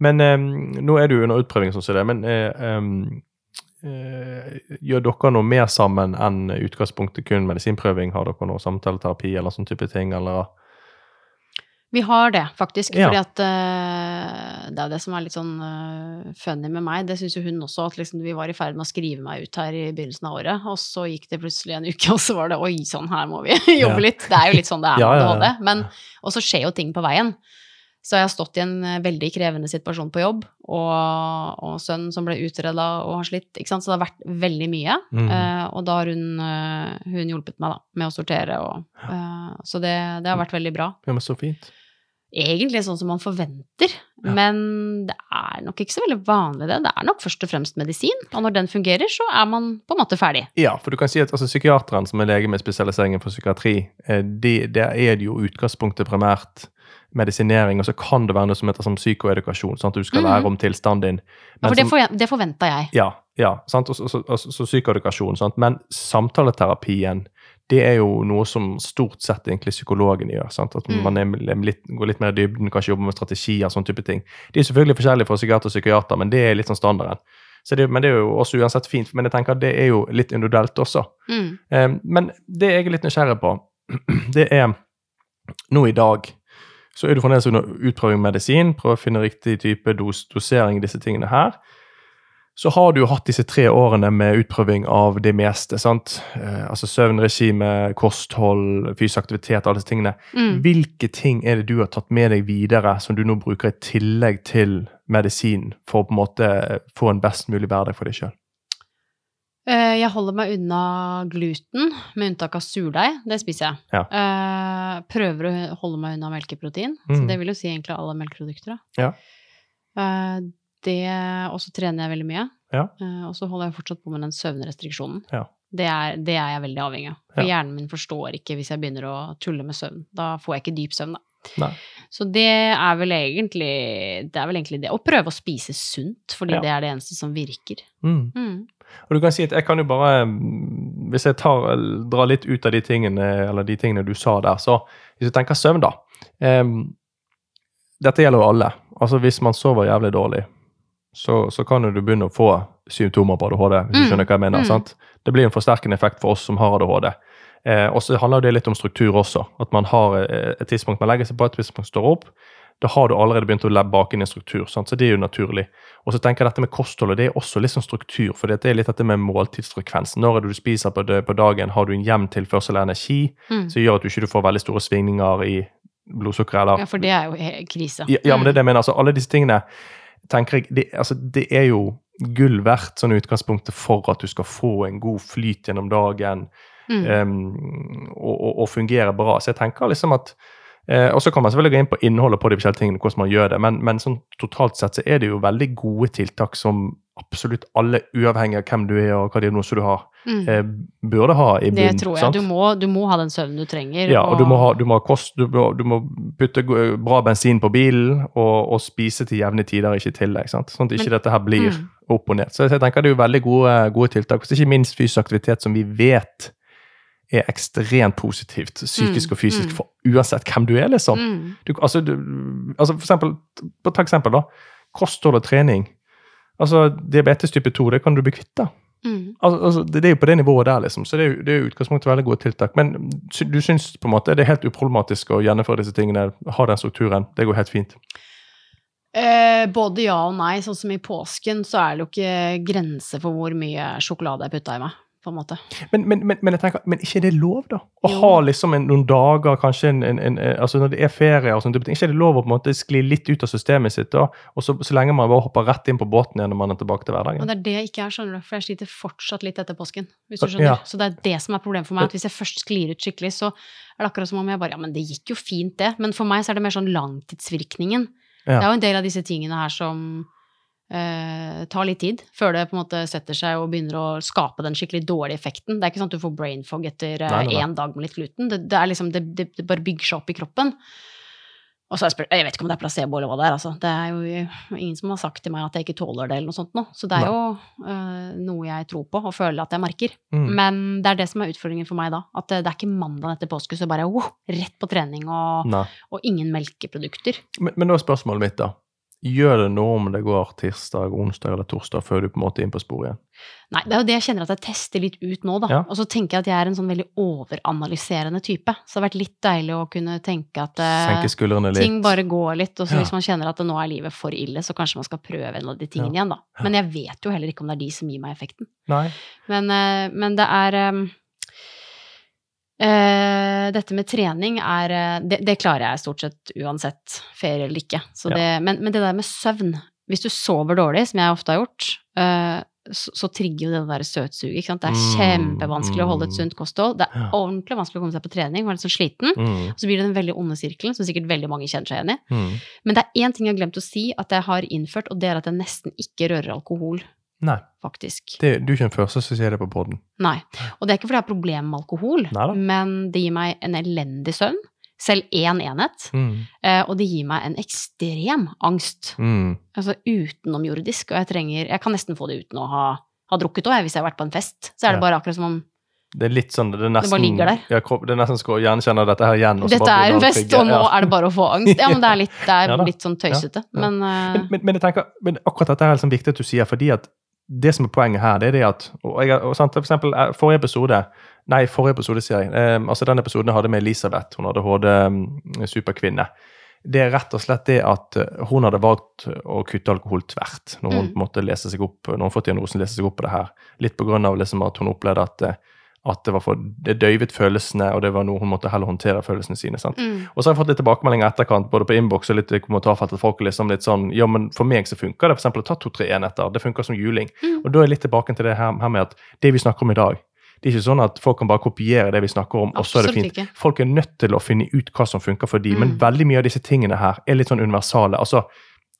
Men em, nå er du under utprøving, sånn som det. Men eh, gjør dere noe mer sammen enn utgangspunktet kun medisinprøving? Har dere noe samtaleterapi eller sånn type ting, eller? Vi har det, faktisk. Ja. Fordi at eh, det er det som er litt sånn uh, funny med meg. Det syns jo hun også, at liksom vi var i ferd med å skrive meg ut her i begynnelsen av året, og så gikk det plutselig en uke, og så var det oi, sånn, her må vi jobbe Ja. litt. Det er jo litt sånn det er med ja, ja. Men, og så skjer jo ting på veien. Så jeg har stått i en eh, veldig krevende situasjon på jobb, og, og sønnen som ble utreda og har slitt. Ikke sant? Så det har vært veldig mye. Mm. Uh, og da har hun, uh, hun hjulpet meg da, med å sortere. Og, uh, så det, det har vært veldig bra Ja, men så fint. egentlig sånn som man forventer. Ja. Men det er nok ikke så veldig vanlig, det. Det er nok først og fremst medisin. Og når den fungerer, så er man på en måte ferdig. Ja, for du kan si at altså, psykiateren som er lege med spesialiseringen for psykiatri, det de, er det jo utgangspunktet primært medisinering, og så kan det være noe som heter som psykoedukasjon, sånn at du skal Mhm. lære om tilstanden din. Men for det, for, det forventa jeg. Ja, ja sant? Og, så- og, så, så psykoedukasjon, sant? men samtaleterapien, det er jo noe som stort sett egentlig psykologen gjør. Sant? At Mm. man litt, går litt mer i dybden, kanskje jobber med strategier, sånn type ting. De er selvfølgelig forskjellige fra psykiater og psykiater, men det er litt sånn standarden. Så det, men det er jo også uansett fint, men jeg tenker at det er jo litt individuelt også. Mm. Um, men det jeg er litt nysgjerrig på, det er nå i dag så er du fremdeles under utprøving av medisin, prøve å finne riktig type dos, dosering i disse tingene her. Så har du jo hatt disse tre årene med utprøving av det meste. sant? Eh, altså søvnregime, kosthold, fysisk aktivitet, alle disse tingene. Mm. Hvilke ting er det du har tatt med deg videre, som du nå bruker i tillegg til medisin, for å på en måte få en best mulig hverdag for deg sjøl? Eh, Jeg holder meg unna gluten, med unntak av surdeig. Det spiser jeg. Ja. Eh, Prøver å holde meg unna melkeprotein. Så Mm. det vil jo si egentlig alle melkeprodukter. Ja. Eh, Det, og så trener jeg veldig mye. Ja. Og så holder jeg fortsatt på med den søvnrestriksjonen. Ja. Det, er, det er jeg veldig avhengig av. For hjernen min forstår ikke hvis jeg begynner å tulle med søvn. Da får jeg ikke dyp søvn, da. Nei. Så det er vel egentlig det. Er vel egentlig det. Å prøve å spise sunt, fordi Ja. det er det eneste som virker. Mm. Mm. Og du kan si at jeg kan jo bare mm, Hvis jeg tar, drar litt ut av de tingene eller de tingene du sa der, så hvis du tenker søvn, da um, Dette gjelder jo alle. Altså Hvis man sover jævlig dårlig, så, så kan du begynne å få symptomer på ADHD. hvis du Mm, skjønner hva jeg mener, mm. sant? Det blir en forsterkende effekt for oss som har ADHD. Eh, og så handler det litt om struktur også. At man har eh, et tidspunkt man legger seg på, et tidspunkt står opp. Da har du allerede begynt å bake inn en struktur, sant? så det er jo naturlig. Og så tenker jeg dette med kostholdet, det er også litt sånn struktur. For det er litt dette med måltidsfrekvens. Når du spiser på, det, på dagen, har du en jevn tilførsel av energi, Mm. som gjør at du ikke får veldig store svingninger i blodsukkeret eller Ja, for det er jo krise. ja, ja, men det er det jeg mener. Altså, alle disse tingene tenker jeg, det, altså, det er jo gull verdt sånn utgangspunktet for at du skal få en god flyt gjennom dagen Mm. um, og, og, og fungere bra. Så jeg tenker liksom at eh, Og så kan man selvfølgelig gå inn på innholdet på de forskjellige tingene, hvordan man gjør det, men, men sånn totalt sett så er det jo veldig gode tiltak som absolutt alle, uavhengig av hvem du er og hva diagnose du har, Mm. eh, burde ha i Det tror jeg. Du må, du må ha den søvnen du trenger. Ja, og du må ha, du må kost, du må, du må putte bra bensin på bilen og, og spise til jevne tider, ikke i tillegg. sant? Sånn at ikke Men- dette her blir Mm. opp og ned. Så jeg tenker det er jo veldig gode, gode tiltak. Og ikke minst fysisk aktivitet, som vi vet er ekstremt positivt, psykisk Mm, og fysisk, mm. for uansett hvem du er, liksom. Mm. Du, altså, du, altså for eksempel, ta eksempel da, kosthold og trening. Altså, diabetes type 2, det kan du bli kvitt da. Mm. Altså, altså, det, er jo på det nivået der, liksom. Så det er jo, det er jo utgangspunktet veldig gode tiltak. Men du syns på en måte det er helt uproblematisk å gjennomføre disse tingene, ha den strukturen. Det går helt fint. Eh, både ja og nei. Sånn som i påsken så er det jo ikke grense for hvor mye sjokolade jeg putta i meg på en måte. Men, men, men, men jeg tenker, men ikke er det lov, da? Å Jo. ha liksom en, noen dager, kanskje en, en, en altså når det er ferie og sånt, type ting, ikke er det lov å på en måte skli litt ut av systemet sitt, da? Og så, så lenge man bare hopper rett inn på båten igjen når man er tilbake til Og hverdagen? det er det jeg ikke er, skjønner du, for jeg sliter fortsatt litt etter påsken. hvis du skjønner. Ja. Så det er det som er problemet for meg, at hvis jeg først sklir ut skikkelig, så er det akkurat som om jeg bare Ja, men det gikk jo fint, det. Men for meg så er det mer sånn langtidsvirkningen. Ja. Det er jo en del av disse tingene her som eh, tar litt tid før det på en måte setter seg og begynner å skape den skikkelig dårlige effekten. Det er ikke sånn at du får brain fog etter én dag med litt gluten. Det, det er liksom, det, det, bare bygger seg opp i kroppen. Og så jeg, spør- Jeg vet ikke om det er placebo eller hva det er. Altså. Det er jo ingen som har sagt til meg at jeg ikke tåler det, eller noe sånt nå. Så det er jo eh, noe jeg tror på og føler at jeg merker. Mm. Men det er det som er utfordringen for meg da. At det, det er ikke mandag etter påske, så bare wow, rett på trening og, og ingen melkeprodukter. Men, men nå er spørsmålet mitt, da. Gjør det noe om det går tirsdag, onsdag eller torsdag før du på en måte er inn på sporet igjen? Nei, det er jo det jeg kjenner at jeg tester litt ut nå, da. Ja. Og så tenker jeg at jeg er en sånn veldig overanalyserende type. Så det har vært litt deilig å kunne tenke at eh, ting bare går litt, og så Ja. hvis man kjenner at nå er livet for ille, så kanskje man skal prøve en av de tingene Ja. igjen, da. Men jeg vet jo heller ikke om det er de som gir meg effekten. Nei? Men, eh, men det er eh, Dette med trening er eh, det, det klarer jeg stort sett uansett, ferie eller ikke. Så Ja. det, men, men det der med søvn Hvis du sover dårlig, som jeg ofte har gjort, eh, så, så trigger jo det der søtsuget. Ikke sant? Det er Mm, kjempevanskelig å holde et mm. sunt kosthold. Det er ordentlig vanskelig å komme seg på trening, være litt sånn sliten. Mm. Og så blir det den veldig onde sirkelen, som sikkert veldig mange kjenner seg igjen i. Mm. Men det er én ting jeg har glemt å si at jeg har innført, og det er at jeg nesten ikke rører alkohol, Nei. faktisk. Det, du er ikke den første som sier det på poden. Nei. Og det er ikke fordi jeg har problemer med alkohol, Neida. men det gir meg en elendig søvn. Selv én enhet. Mm. eh, Og det gir meg en ekstrem angst. Mm. Altså utenomjordisk. Og jeg trenger Jeg kan nesten få det uten å ha, ha drukket òg, hvis jeg har vært på en fest. Så er det Ja. bare akkurat som om Det er litt sånn Det, er nesten, bare ligger der. Ja, det er nesten skal gjenkjenne dette her igjen. Dette bare er en fest, og nå er det bare å få angst. Ja, men det er litt, det er Ja litt sånn tøysete. Ja. Men, eh, Men, men, men jeg tenker, men akkurat dette er liksom viktig at du sier, fordi at det som er poenget her, det er det at og jeg, og sant, For eksempel eh, forrige episode Nei, forrige episode, sier jeg. Eh, altså Den episoden jeg hadde med Elisabeth. Hun hadde HD mm. Det er rett og slett det at eh, hun hadde valgt å kutte alkohol tvert når hun Mm. måtte lese seg opp, når hun fått diagnosen lese seg opp på det her. Litt på grunn av liksom at hun opplevde at, eh, at det var for det døyvet følelsene, og det var noe hun måtte heller håndtere følelsene sine. mm, Og så har jeg fått litt tilbakemeldinger etterkant, både på innboks og litt i kommentarfelt, at folk er liksom litt sånn Ja, men for meg så funker det eksempel å ta to-tre enheter. Det funker som juling. mm. Og da er jeg litt tilbake til det her, her med at det vi snakker om i dag, det er ikke sånn at folk kan bare kopiere det vi snakker om, og så er det fint. ikke. Folk er nødt til å finne ut hva som funker for dem, men Mm. veldig mye av disse tingene her er litt sånn universale. Altså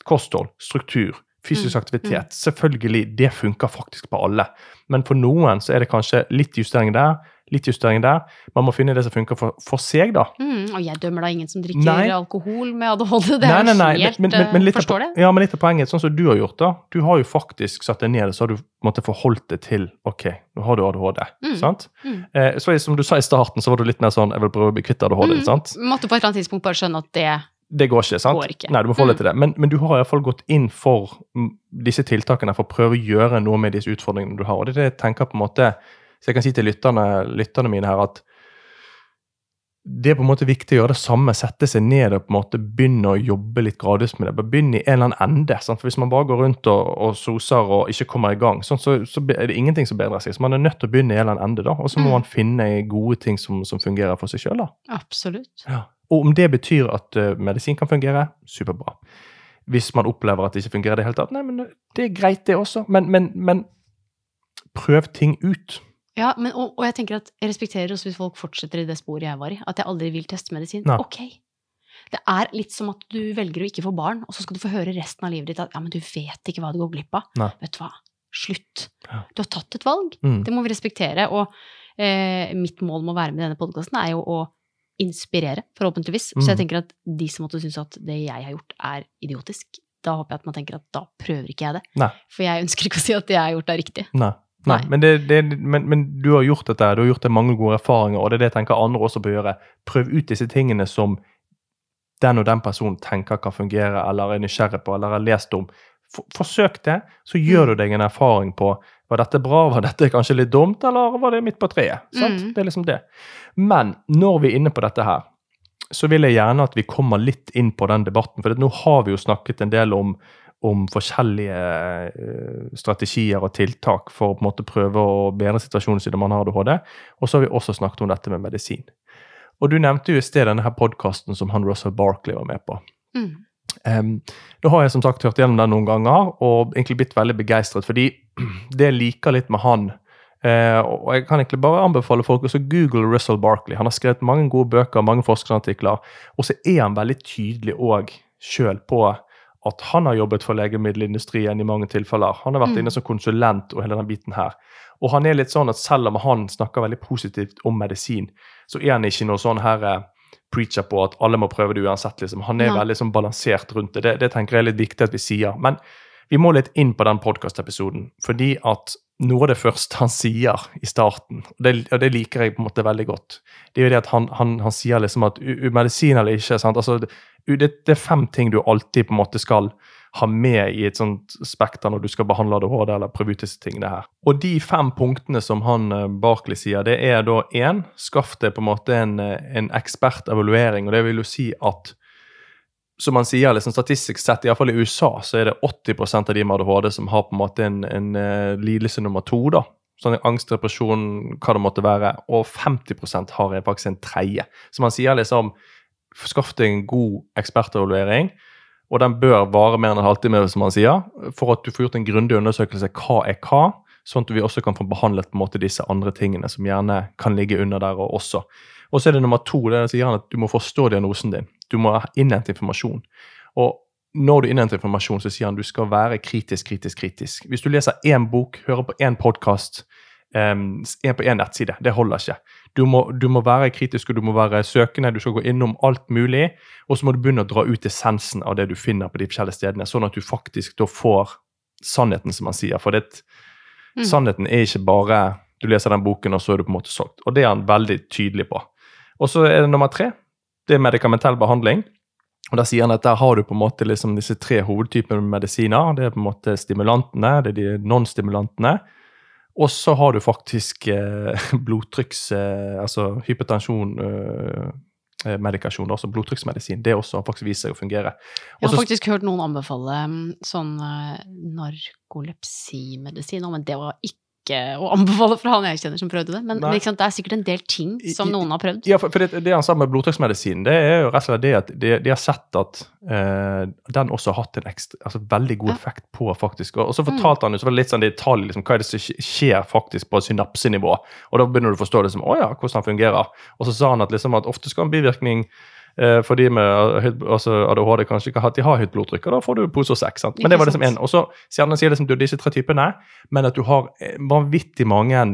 kosthold, struktur, fysisk Mm, aktivitet. Selvfølgelig, det funker faktisk på alle. Men for noen så er det kanskje litt justering der, litt justering der. Man må finne det som funker for, for seg, da. Mm, og jeg dømmer da ingen som drikker Nei. alkohol med ADHD. Det Nei, er nei, er helt men, men, Forstår det? Ja, men litt av poenget, sånn som du har gjort da, du har jo faktisk satt deg ned, så har du måtte forholdt det til, ok, nå har du ADHD, Mm, sant? mm. Eh, så som du sa i starten, så var du litt mer sånn, jeg vil prøve å bli kvitt ADHD, Mm. sant? Måtte på et eller annet tidspunkt bare skjønne at det Det går ikke, sant? Går ikke. Nei, du må forholde Mm. til det. Men, men du har i hvert fall gått inn for disse tiltakene for å prøve å gjøre noe med disse utfordringene du har. Og det er det jeg tenker på en måte, så jeg kan si til lytterne, lytterne mine her at det er på en måte viktig å gjøre det samme, sette seg ned og på en måte begynne å jobbe litt gradvis med det. Bare begynne i en eller annen ende. Sant? For Hvis man bare går rundt og, og soser og ikke kommer i gang, sånn, så, så er det ingenting som bedrer seg. Så man er nødt til å begynne i en eller annen ende, da. Og så må Mm. man finne gode ting som, som fungerer for seg sjøl. Absolutt. Og om det betyr at uh, medisin kan fungere, superbra. Hvis man opplever at det ikke fungerer i det hele tatt, nei, men det er greit, det også. Men, men, men prøv ting ut. Ja, men, og, og jeg tenker at jeg respekterer også hvis folk fortsetter i det sporet jeg var i. At jeg aldri vil teste medisin. Nei. Ok. Det er litt som at du velger å ikke få barn, og så skal du få høre resten av livet ditt at ja, men du vet ikke hva du går glipp av. Nei. Vet du hva? Slutt. Ja. Du har tatt et valg. Mm. Det må vi respektere. Og eh, mitt mål med å være med i denne podkasten er jo å inspirere, forhåpentligvis. Så Mm. jeg tenker at de som måtte synes at det jeg har gjort, er idiotisk, da håper jeg at man tenker at da prøver ikke jeg det. Nei. For jeg ønsker ikke å si at det jeg har gjort, er riktig. Nei. Nei. Men, det, det, men, men du har gjort dette, du har gjort det mange gode erfaringer, og det er det jeg tenker andre også bør gjøre. Prøv ut disse tingene som den og den personen tenker kan fungere, eller er nysgjerrig på, eller har lest om. For, forsøk det, så gjør Mm. du deg en erfaring på var dette bra, var dette kanskje litt dumt, eller var det midt på treet? Mm. Det er liksom det. Men når vi er inne på dette her, så vil jeg gjerne at vi kommer litt inn på den debatten. For nå har vi jo snakket en del om, om forskjellige eh, strategier og tiltak for å på en måte prøve å bedre situasjonen siden man har ADHD. Og så har vi også snakket om dette med medisin. Og du nevnte jo i sted denne podkasten som han Russell Barkley var med på. Mm. Um, da har jeg som sagt hørt gjennom den noen ganger og egentlig blitt veldig begeistret. Fordi det jeg liker litt med han uh, Og jeg kan egentlig bare anbefale folk å google Russell Barkley. Han har skrevet mange gode bøker, mange forskerartikler. Og så er han veldig tydelig òg sjøl på at han har jobbet for legemiddelindustrien i mange tilfeller. Han har vært Mm. inne som konsulent og hele den biten her. Og han er litt sånn at selv om han snakker veldig positivt om medisin, så er han ikke noe sånn her eh, preacher på at alle må prøve det uansett. liksom. Han er ja. veldig sånn balansert rundt det. det. Det tenker jeg er litt viktig at vi sier. Men vi må litt inn på den podkastepisoden, fordi at noe av det første han sier i starten, og det, og det liker jeg på en måte veldig godt, det er jo det at han, han, han sier liksom at medisin eller ikke sant? Altså, det, det er fem ting du alltid på en måte skal ha med i et sånt spekter når du skal behandle ADHD eller prøve ut disse tingene her. Og de fem punktene som han eh, Barkley sier, det er da én, skaff deg på en måte en, eh, en ekspertevaluering. Og det vil jo si at som man sier, liksom statistisk sett, iallfall i USA, så er det 80% av de med ADHD som har på en måte en, en eh, lidelse nummer to. da. Sånn angst, depresjon, hva det måtte være. Og 50% har faktisk en tredje. Så man sier liksom Skaff deg en god ekspertevaluering, og den bør vare mer enn en halvtime, som han sier, for at du får gjort en grundig undersøkelse hva er hva, sånn at vi også kan få behandlet på en måte disse andre tingene som gjerne kan ligge under der og også. Og så er det nummer to, det sier han at du må forstå diagnosen din. Du må innhente informasjon. Og når du innhenter informasjon, så sier han du skal være kritisk, kritisk, kritisk. Hvis du leser én bok, hører på én podkast, en på én nettside, det holder ikke. Du må, du må være kritisk og du må være søkende, du skal gå innom alt mulig. Og så må du begynne å dra ut essensen av det du finner på de forskjellige stedene, sånn at du faktisk da får sannheten, som man sier. For det, Mm. sannheten er ikke bare du leser den boken, og så er du på en måte solgt. Og det er han veldig tydelig på. Og så er det nummer tre. Det er medikamentell behandling. Og Der sier han at der har du på en måte liksom disse tre hovedtypene medisiner. Det er på en måte stimulantene, det er de non-stimulantene. Og så har du faktisk eh, blodtrykks... Eh, altså hypertensjon eh, eh, medikasjon, altså blodtrykksmedisin. Det også har faktisk vist seg å fungere. Jeg har faktisk hørt noen anbefale mm, sånn eh, narkolepsimedisin, men det var ikke å anbefale fra han jeg kjenner som prøvde det. Men liksom, det er sikkert en del ting som noen har prøvd. Ja, for, for det, det han sa med blodtrykksmedisin, det er jo rett og slett det at de, de har sett at eh, den også har hatt en ekstra, altså veldig god effekt på faktisk Og, og så fortalte han jo så var det litt sånn detalj, liksom, hva er det som skjer faktisk på synapsenivå. Og da begynner du å forstå liksom, å ja, hvordan han fungerer. Og så sa han at, liksom, at ofte skal en bivirkning for de med altså ADHD kanskje ikke har, hatt, de har høyt blodtrykk, og da får du pose og sekk. sant? Men det var liksom én. en, Og så han sier liksom, du disse tre typene, men at du har eh, vanvittig mange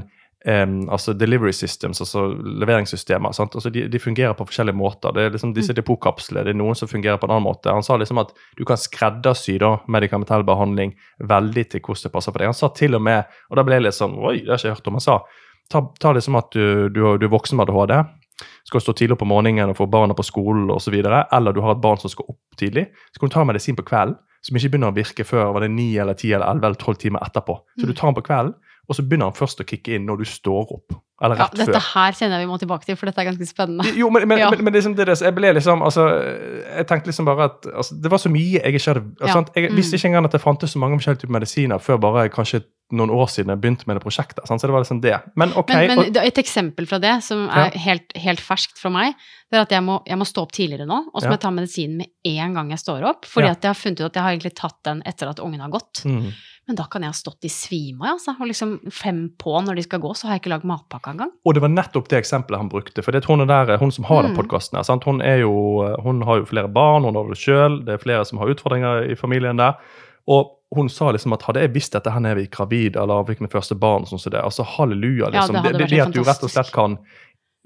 Um, altså delivery systems, altså leveringssystemer. sant? Altså de, de fungerer på forskjellige måter. Det er liksom disse depotkapslene. Det er noen som fungerer på en annen måte. Han sa liksom at du kan skreddersy da, medikamentell behandling veldig til hvordan det passer for deg. Han sa til og med, og da ble jeg litt sånn Oi, det har jeg ikke hørt om. Han sa ta, ta liksom at du, du, du er voksen med ADHD. Skal stå tidlig opp om morgenen og få barna på skolen osv. Eller du har et barn som skal opp tidlig. Så kan du ta medisin på kvelden som ikke begynner å virke før var det 9 eller 10 eller 11 eller 12 timer etterpå. Så du tar den på kvelden, og så begynner den først å kicke inn når du står opp. Eller rett Ja, dette før. her kjenner jeg vi må tilbake til, for dette er ganske spennende. Jo, men, men, Ja. men, men det, liksom det, det- jeg ble liksom altså, Jeg tenkte liksom bare at altså, Det var så mye jeg ikke hadde Ja. Jeg Mm. visste ikke engang at det fantes så mange forskjellige typer medisiner før bare kanskje noen år siden jeg begynte med det prosjektet. Sant? Så det var liksom det. Men ok. Men, men og, et eksempel fra det, som er helt, helt ferskt for meg, det er at jeg må, jeg må stå opp tidligere nå, og så Ja. må jeg ta medisinen med en gang jeg står opp. Fordi Ja. at jeg har funnet ut at jeg har egentlig tatt den etter at ungen har gått. mm, Men da kan jeg ha stått i svime altså. Og liksom fem på når de skal gå, så har jeg ikke lagd matpakke engang. og det var nettopp det eksempelet han brukte. For det hun, er der, hun som har den Mm. podkasten her, sant? Hun, er jo, hun har jo flere barn, hun har det sjøl, det er flere som har utfordringer i familien der. Og hun sa liksom at hadde jeg visst dette her var gravid eller fikk mitt første barn, sånn som det, altså halleluja, Ja, det, det det, det at du rett og slett kan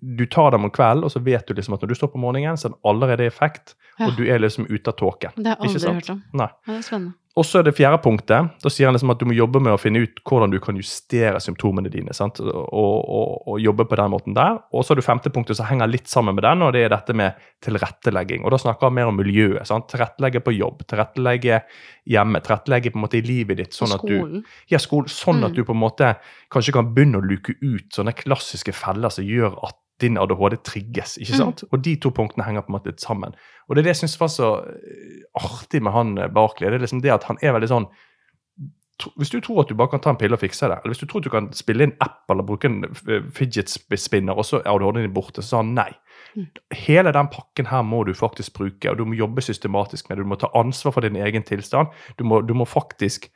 Du tar dem om kvelden, og så vet du liksom at når du står på morgenen, så er den allerede i effekt, Ja. og du er liksom ute av tåken. Det har jeg aldri hørt om. Nei. Ja, det er spennende. Og så er det fjerde punktet. Da sier han liksom at du må jobbe med å finne ut hvordan du kan justere symptomene dine. sant? Og, og, og jobbe på den måten der. Og så er det femte punktet som henger litt sammen med den, og det er dette med tilrettelegging. Og da snakker han mer om miljøet. sant? Tilrettelegge på jobb, tilrettelegge hjemme, tilrettelegge på en måte i livet ditt. Sånn at du ja, skolen, sånn Mm. at du på en måte kanskje kan begynne å luke ut sånne klassiske feller som gjør at din ADHD trigges. ikke Mm. sant? Og de to punktene henger på en måte sammen. Og det er det jeg syns var så eh, artig med han eh, Barkley. Det er liksom det at han er veldig sånn Hvis du tror at du bare kan ta en pille og fikse det, eller hvis du tror at du kan spille inn app eller bruke en eh, fidget sp- spinner, og så er ADHD-en din borte, så sa han nei. Mm. Hele den pakken her må du faktisk bruke, og du må jobbe systematisk med det. Du må ta ansvar for din egen tilstand. Du må, du må faktisk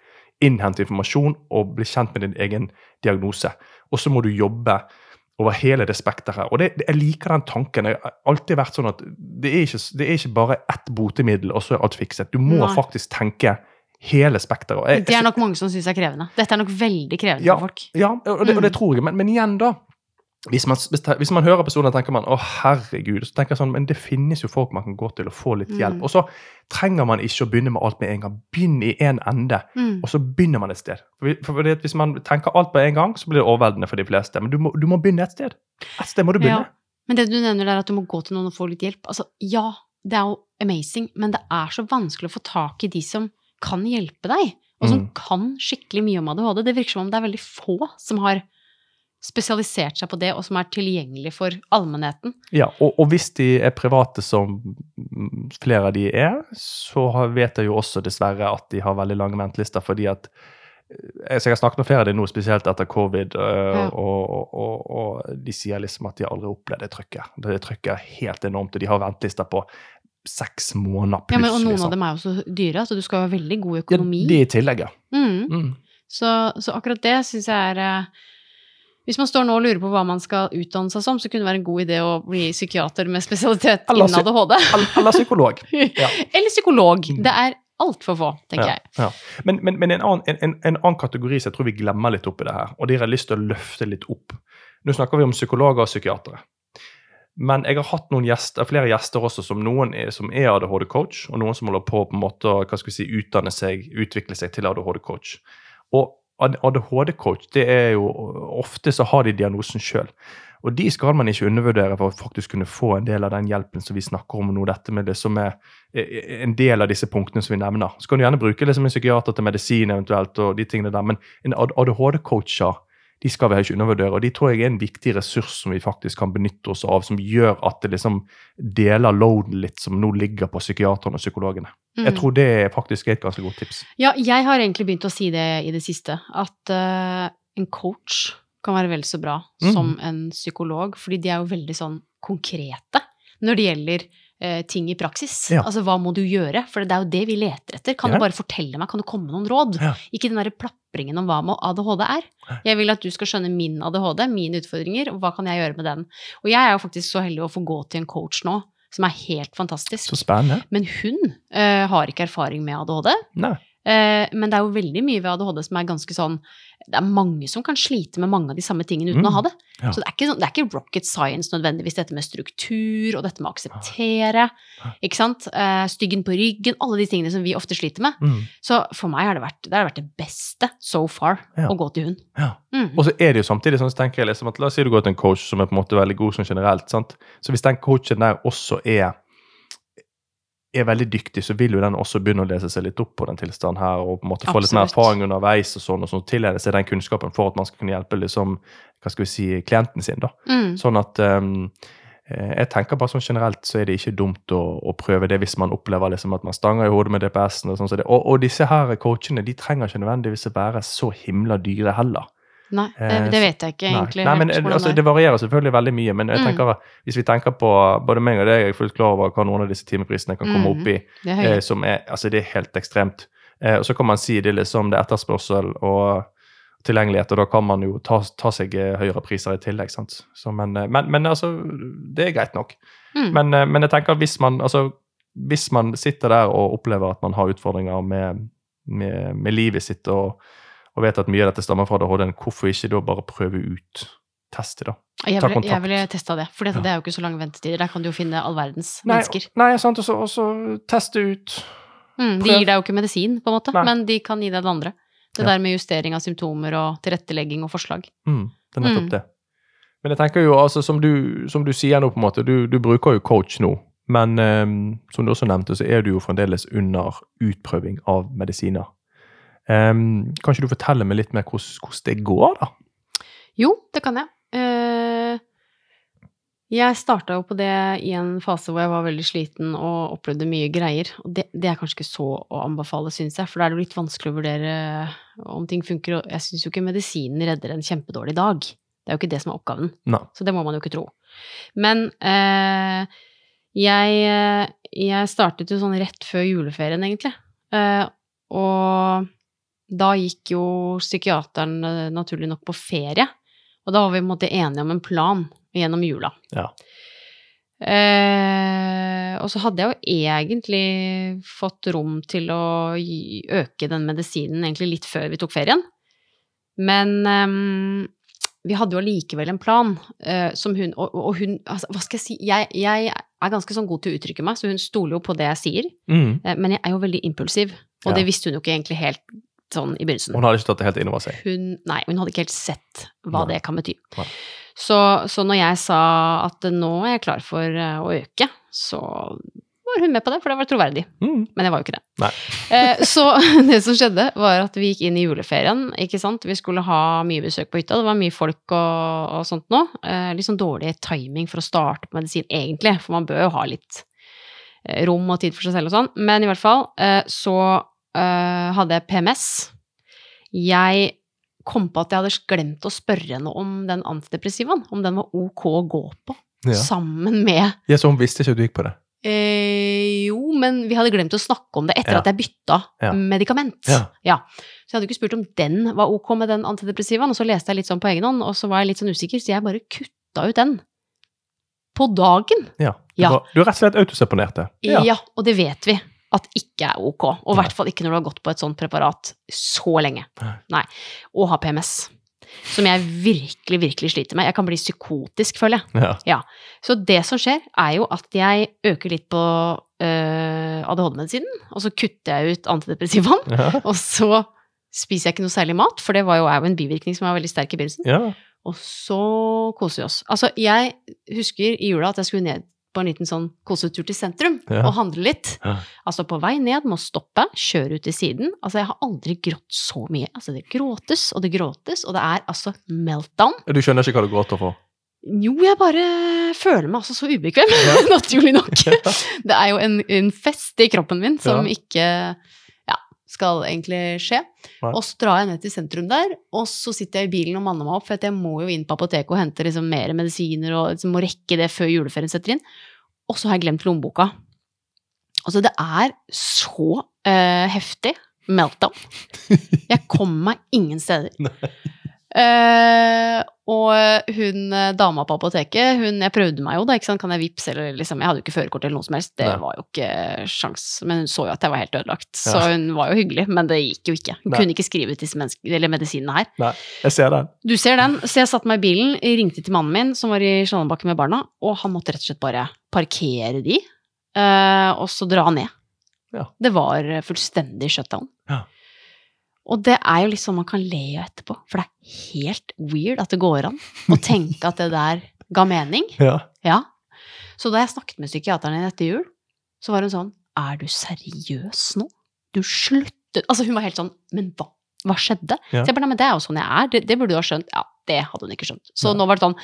innhente informasjon og bli kjent med din egen diagnose. Og så må du jobbe over hele det spekteret. Og det, det- jeg liker den tanken. Jeg har alltid vært sånn at det er ikke, det er ikke bare ett botemiddel, og så er alt fikset. Du må Nei. faktisk tenke hele spekteret. Det er nok mange som syns er krevende. Dette er nok veldig krevende Ja. for folk. ja, og det, og det tror jeg. Men, men igjen, da. Hvis man, hvis, man hører personer, tenker man å herregud. Så tenker jeg sånn, Men det finnes jo folk man kan gå til og få litt hjelp. Mm. Og så trenger man ikke å begynne med alt med en gang. Begynn i én en ende, Mm. og så begynner man et sted. For, for fordi Hvis man tenker alt på en gang, så blir det overveldende for de fleste. Men du må, du må begynne et sted. Et sted må du begynne. Ja. Men det du nevner der, at du må gå til noen og få litt hjelp. Altså, ja, det er jo amazing, men det er så vanskelig å få tak i de som kan hjelpe deg, og som Mm. kan skikkelig mye om ADHD. Det virker som om det er veldig få som har spesialisert seg på det, og som er tilgjengelig for allmennheten. Ja, og, og hvis de er private, som flere av de er, så vet jeg jo også dessverre at de har veldig lange ventelister, fordi at eh, Jeg har snakket med flere av dem nå, spesielt etter covid, øh, Ja. og, og, og de sier liksom at de aldri har opplevd det trykket. Det trykket er helt enormt, og de har ventelister på seks måneder pluss. Ja, men, og noen liksom. av dem er jo så dyre, så du skal ha veldig god økonomi. Ja, de det i tillegg, ja. Mm. Mm. Så, så akkurat det syns jeg er eh, Hvis man står nå og lurer på hva man skal utdanne seg som, så kunne det være en god idé å bli psykiater med spesialitet Eller innen ADHD. Eller, psykolog. Ja. Eller psykolog. Mm. Det er altfor få, tenker Ja, jeg. ja. Men, men, men en, annen, en, en, en annen kategori som jeg tror vi glemmer litt oppi det her, og det har lyst til å løfte litt opp. Nå snakker vi om psykologer og psykiatere. Men jeg har hatt noen gjester, flere gjester også, som noen er, som er ADHD-coach, og noen som holder på på en måte å hva skal vi si, utdanne seg, utvikle seg til ADHD-coach. Og ADHD-coach, det er jo ofte så har de diagnosen sjøl. Og de skal man ikke undervurdere for å faktisk kunne få en del av den hjelpen som vi snakker om nå. Dette med det som er eh, en del av disse punktene som vi nevner. Så kan du gjerne bruke liksom en psykiater til medisin eventuelt, og de tingene der, men en ADHD-coacher de skal vi ikke undervurdere, og de tror jeg er en viktig ressurs som vi faktisk kan benytte oss av, som gjør at det liksom deler loaden litt som nå ligger på psykiaterne og psykologene. Jeg Mm. tror det er faktisk et ganske godt tips. Ja, jeg har egentlig begynt å si det i det siste, at uh, en coach kan være vel så bra Mm. som en psykolog, fordi de er jo veldig sånn konkrete når det gjelder eh, ting i praksis. Ja. Altså hva må du gjøre? For det er jo det vi leter etter. Kan Ja. du bare fortelle meg, kan du komme med noen råd? Ja. Ikke den derre plapringen om hva ADHD er. Jeg vil at du skal skjønne min ADHD, mine utfordringer, og hva kan jeg gjøre med den. Og jeg er jo faktisk så heldig å få gå til en coach nå, som er helt fantastisk. Så spennende. Men hun uh, har ikke erfaring med ADHD. Nei. Eh, men det er jo veldig mye ved ADHD som er ganske sånn Det er mange som kan slite med mange av de samme tingene uten Mm, å ha det. ja. Så det er, ikke, sånn- det er ikke rocket science nødvendigvis, dette med struktur og dette med å akseptere. Ikke sant? Eh, styggen på ryggen, alle de tingene som vi ofte sliter med. Mm. Så for meg har det vært det, har vært det beste so far Ja. å gå til hun. Ja. Mm. Og så er det jo samtidig sånn så tenker jeg liksom at La oss si du går til en coach som er på en måte veldig god sånn generelt. sant? Så hvis den coachen der også er er veldig dyktig, så vil jo den også begynne å lese seg litt opp på den tilstanden her, og på en måte få litt mer erfaring underveis og sånn, og sånn tilegne seg den kunnskapen for at man skal kunne hjelpe liksom, hva skal vi si, klienten sin. da. Mm. Sånn at eh, jeg tenker bare sånn generelt så er det ikke dumt å, å prøve det hvis man opplever liksom at man stanger i hodet med DPS-en. Og, sånn så og, og disse her coachene de trenger ikke nødvendigvis å være så himla dyre heller. Nei, det, Eh, vet jeg ikke egentlig. Nei, men altså, det er. Varierer selvfølgelig veldig mye, men jeg Mm. tenker, hvis vi tenker på både meg og deg, jeg er fullt klar over hva noen av disse timeprisene kan komme Mm. opp i. det er Eh, som er, altså det er helt ekstremt. Eh, og så kan man si det liksom det er etterspørsel og tilgjengelighet, og da kan man jo ta, ta seg eh, høyere priser i tillegg. sant? Så, men, eh, men, men altså, det er greit nok. Mm. Men, eh, men jeg tenker hvis man, altså, hvis man sitter der og opplever at man har utfordringer med, med, med livet sitt og, og vet at mye av dette stammer fra ADHD, hvorfor ikke da bare prøve ut? Teste, da. jeg, ville, jeg ville testa det, for Ja. det er jo ikke så lange ventetider. Der kan du jo finne all verdens Nei, mennesker. nei sant, og så, teste ut. Mm, de gir deg jo ikke medisin, på en måte, Nei. men de kan gi deg det andre. Det Ja. der med justering av symptomer og tilrettelegging og forslag. Mm, det er nettopp Mm. det. Men jeg tenker jo, altså, som du, som du sier nå, på en måte, du, du bruker jo coach nå. Men um, som du også nevnte, så er du jo fremdeles under utprøving av medisiner. Um, kan ikke du fortelle meg litt mer hvordan, det går, da? Jo, det kan jeg. Uh, Jeg starta jo på det i en fase hvor jeg var veldig sliten og opplevde mye greier. Og det, det er kanskje ikke så å anbefale, syns jeg, for da er det jo litt vanskelig å vurdere om ting funker. Og jeg syns jo ikke medisinen redder en kjempedårlig dag. Det er jo ikke det som er oppgaven. Nei. Så det må man jo ikke tro. Men uh, jeg, jeg startet jo sånn rett før juleferien, egentlig. Uh, og da gikk jo psykiateren eh, naturlig nok på ferie. Og da var vi på en måte enige om en plan gjennom jula. Ja. Eh, og så hadde jeg jo egentlig fått rom til å øke den medisinen egentlig litt før vi tok ferien. Men eh, vi hadde jo allikevel en plan eh, som hun Og, og hun altså, Hva skal jeg si? Jeg, jeg er ganske sånn god til å uttrykke meg, så hun stoler jo på det jeg sier. Mm. Eh, men jeg er jo veldig impulsiv, og Ja. det visste hun jo ikke egentlig helt sånn i begynnelsen. Hun hadde ikke tatt det helt inn over seg. Hun, nei, hun hadde ikke helt sett hva Nei. det kan bety. Så, så når jeg sa at nå er jeg klar for eh, å øke, så var hun med på det, for det var troverdig. Mm. Men jeg var jo ikke det. Eh, så det som skjedde, var at vi gikk inn i juleferien, ikke sant. Vi skulle ha mye besøk på hytta, det var mye folk og, og sånt nå. Eh, litt sånn dårlig timing for å starte på medisin, egentlig, for man bør jo ha litt eh, rom og tid for seg selv og sånn. Men i hvert fall, så eh, hadde jeg PMS. Jeg kom på at jeg hadde glemt å spørre henne om den antidepressivaen, om den var ok å gå på, Ja. sammen med ja, så hun visste ikke at du gikk på det? Eh, jo, men vi hadde glemt å snakke om det etter Ja. at jeg bytta Ja. medikament. Ja. Så jeg hadde ikke spurt om den var ok med den antidepressivaen, og så leste jeg litt sånn på egen hånd, og så var jeg litt sånn usikker, så jeg bare kutta ut den. På dagen. Ja. Du, Ja. Var, du er rett og slett autoseponerte? Ja. og det vet vi at ikke er ok. Og i hvert fall ikke når du har gått på et sånt preparat så lenge. Nei. Nei. Og har PMS. Som jeg virkelig, virkelig sliter med. Jeg kan bli psykotisk, føler jeg. Ja. Så det som skjer, er jo at jeg øker litt på øh, ADHD-medisinen, og så kutter jeg ut antidepressivaen, Ja. og så spiser jeg ikke noe særlig mat, for det var jo, en bivirkning som var veldig sterk i begynnelsen. ja. Og så koser vi oss. Altså, jeg husker i jula at jeg skulle ned på en liten sånn kosetur til sentrum Ja. og handle litt. Ja. Altså på vei ned, må stoppe, kjøre ut til siden. Altså, jeg har aldri grått så mye. Altså, det gråtes og det gråtes, og det er altså meltdown. Du skjønner ikke hva du gråter for? Jo, jeg bare føler meg altså så ubekvem, Ja. naturlig nok. Det er jo en, en fest i kroppen min som ikke skal egentlig skje. Nei. Og så drar jeg ned til sentrum der, og så sitter jeg i bilen og manner meg opp, for at jeg må jo inn på apoteket og hente liksom mer medisiner og liksom må rekke det før juleferien setter inn. Og så har jeg glemt lommeboka. Altså, det er så uh, heftig meltdown. Jeg kommer meg ingen steder. Eh, og hun eh, dama på apoteket, hun, jeg prøvde meg jo da, ikke sant, kan jeg vippse, eller liksom, jeg hadde jo ikke førerkort eller noe som helst, det Nei. var jo ikke sjans, men hun så jo at jeg var helt ødelagt, så Ja. hun var jo hyggelig, men det gikk jo ikke. Hun Nei. kunne ikke skrive ut disse medisinene her. Nei, jeg ser den. Du ser den, så jeg satte meg i bilen, ringte til mannen min, som var i Slandebakken med barna, og han måtte rett og slett bare parkere de, eh, og så dra ned. Ja. Det var fullstendig shutdown. Ja. Og det er jo liksom man kan le av etterpå, for det er helt weird at det går an å tenke at det der ga mening. Ja. Ja. Så da jeg snakket med psykiateren din etter jul, så var hun sånn Er du seriøs nå? Du sluttet Altså, hun var helt sånn Men hva? Hva skjedde? Ja. Så jeg bare, nei, men det er jo sånn jeg er. Det, det burde du ha skjønt. Ja, det hadde hun ikke skjønt. Så Nei. nå var det sånn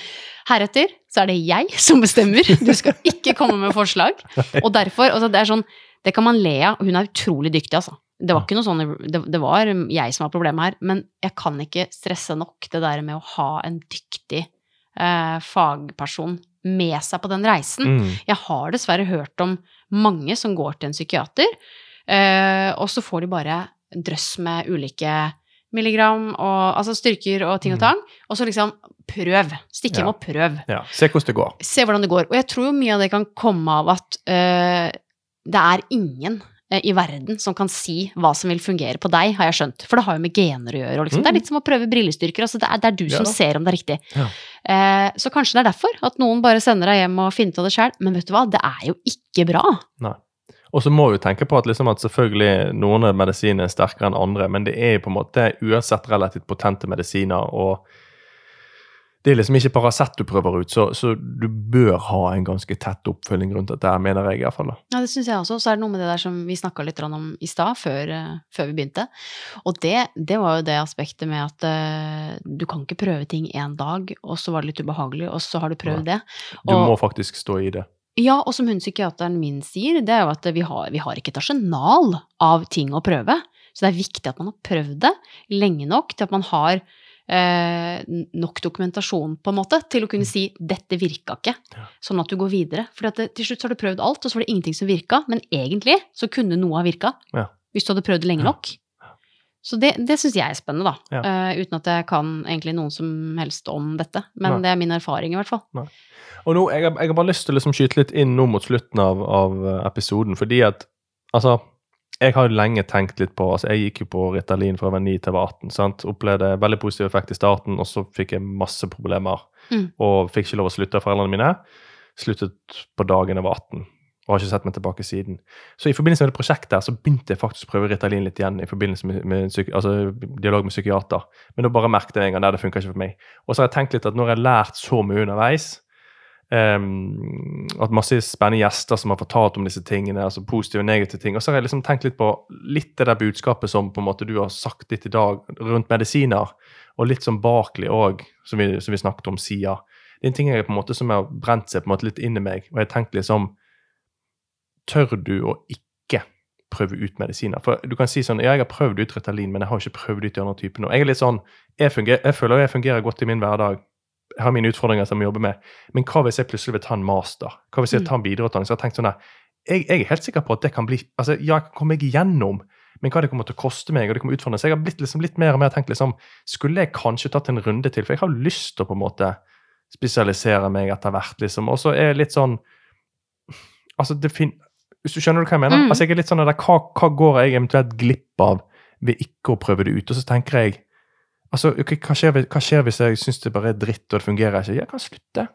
Heretter så er det jeg som bestemmer. Du skal ikke komme med forslag. Og derfor altså, Det er sånn Det kan man le av. Hun er utrolig dyktig, altså. Det var ikke noe sånn det, det var jeg som var problemet her. Men jeg kan ikke stresse nok det der med å ha en dyktig eh, fagperson med seg på den reisen. Mm. Jeg har dessverre hørt om mange som går til en psykiater, eh, og så får de bare drøss med ulike milligram og altså styrker og ting og Mm. tang, og så liksom prøv. Stikk hjem Ja. og prøv. ja. Se hvordan det går. Se hvordan det går. Og jeg tror jo mye av det kan komme av at eh, det er ingen i verden som kan si hva som vil fungere på deg, har jeg skjønt. For det har jo med gener å gjøre. Og liksom. Det er Mm. litt som å prøve brillestyrker. Altså det, er, det er du Ja som ser om det er riktig. Ja. Eh, så kanskje det er derfor at noen bare sender deg hjem og finner ut av det sjøl. Men vet du hva, det er jo ikke bra. Og så må vi tenke på at, liksom at selvfølgelig noen medisiner er sterkere enn andre, men det er jo på en måte uansett relativt potente medisiner. og det er liksom ikke Paracet du prøver ut, så, så, du bør ha en ganske tett oppfølging rundt dette, mener jeg i hvert fall. da. Ja, det syns jeg også. Så er det noe med det der som vi snakka litt om i stad, før, uh, før, vi begynte. Og det, det, var jo det aspektet med at uh, du kan ikke prøve ting én dag, og så var det litt ubehagelig, og så har du prøvd Nei. det. Og, du må faktisk stå i det. Ja, og som hun psykiateren min sier, det er jo at vi har, vi har ikke et arsenal av ting å prøve. Så det er viktig at man har prøvd det lenge nok til at man har eh, nok dokumentasjon på en måte til å kunne si 'dette virka ikke', ja. sånn at du går videre. For til slutt så har du prøvd alt, og så var det ingenting som virka, men egentlig så kunne noe ha virka. Ja. Hvis du hadde prøvd det lenge nok. Så det, det syns jeg er spennende, da. Ja. Uh, uten at jeg kan egentlig noen som helst om dette. Men Nei. det er min erfaring, i hvert fall. Nei. Og nå, jeg, jeg, har bare lyst til å liksom skyte litt inn nå mot slutten av, av episoden, fordi at altså jeg har lenge tenkt litt på altså Jeg gikk jo på Ritalin fra jeg var 9 til jeg var 18. sant? Opplevde veldig positiv effekt i starten, og så fikk jeg masse problemer. Mm. Og fikk ikke lov å slutte av foreldrene mine. Sluttet på dagen jeg var 18, og har ikke sett meg tilbake siden. Så i forbindelse med det prosjektet her, så begynte jeg faktisk å prøve Ritalin litt igjen i forbindelse med, med altså, dialog med psykiater. Men da bare merket jeg en gang at det funka ikke for meg. Og så har jeg tenkt litt at når jeg har lært så mye underveis, Um, at masse spennende gjester som har fortalt om disse tingene, altså positive og negative ting. Og så har jeg liksom tenkt litt på litt det der budskapet som på en måte du har sagt litt i dag rundt medisiner, og litt som Barkley òg, som, som, vi snakket om, sier. Det er en ting jeg på en måte som har brent seg på en måte litt inn i meg, og jeg har tenkt liksom Tør du å ikke prøve ut medisiner? For du kan si sånn Ja, jeg har prøvd ut Ritalin, men jeg har ikke prøvd ut de andre typene. Jeg er litt sånn, jeg, funger, jeg føler jeg fungerer godt i min hverdag jeg har mine utfordringer som jeg jobber med. Men hva hvis jeg plutselig vil ta en master? Hva hvis jeg vil ta en videreutdanning? Så jeg har tenkt sånn jeg, jeg, er helt sikker på at det kan bli altså Ja, jeg kan komme meg igjennom, men hva det kommer til å koste meg, og det kommer utfordrende. Så jeg har blitt liksom litt mer og mer tenkt liksom Skulle jeg kanskje tatt en runde til? For jeg har lyst til å på en måte spesialisere meg etter hvert, liksom. Og så er jeg litt sånn Altså, det fin Hvis du skjønner hva jeg mener? Mm. Altså, jeg er litt sånn der, hva, hva går jeg eventuelt glipp av ved ikke å prøve det ut? Og så tenker jeg Altså, hva skjer, hva skjer hvis jeg syns det bare er dritt og det fungerer ikke? Jeg kan slutte.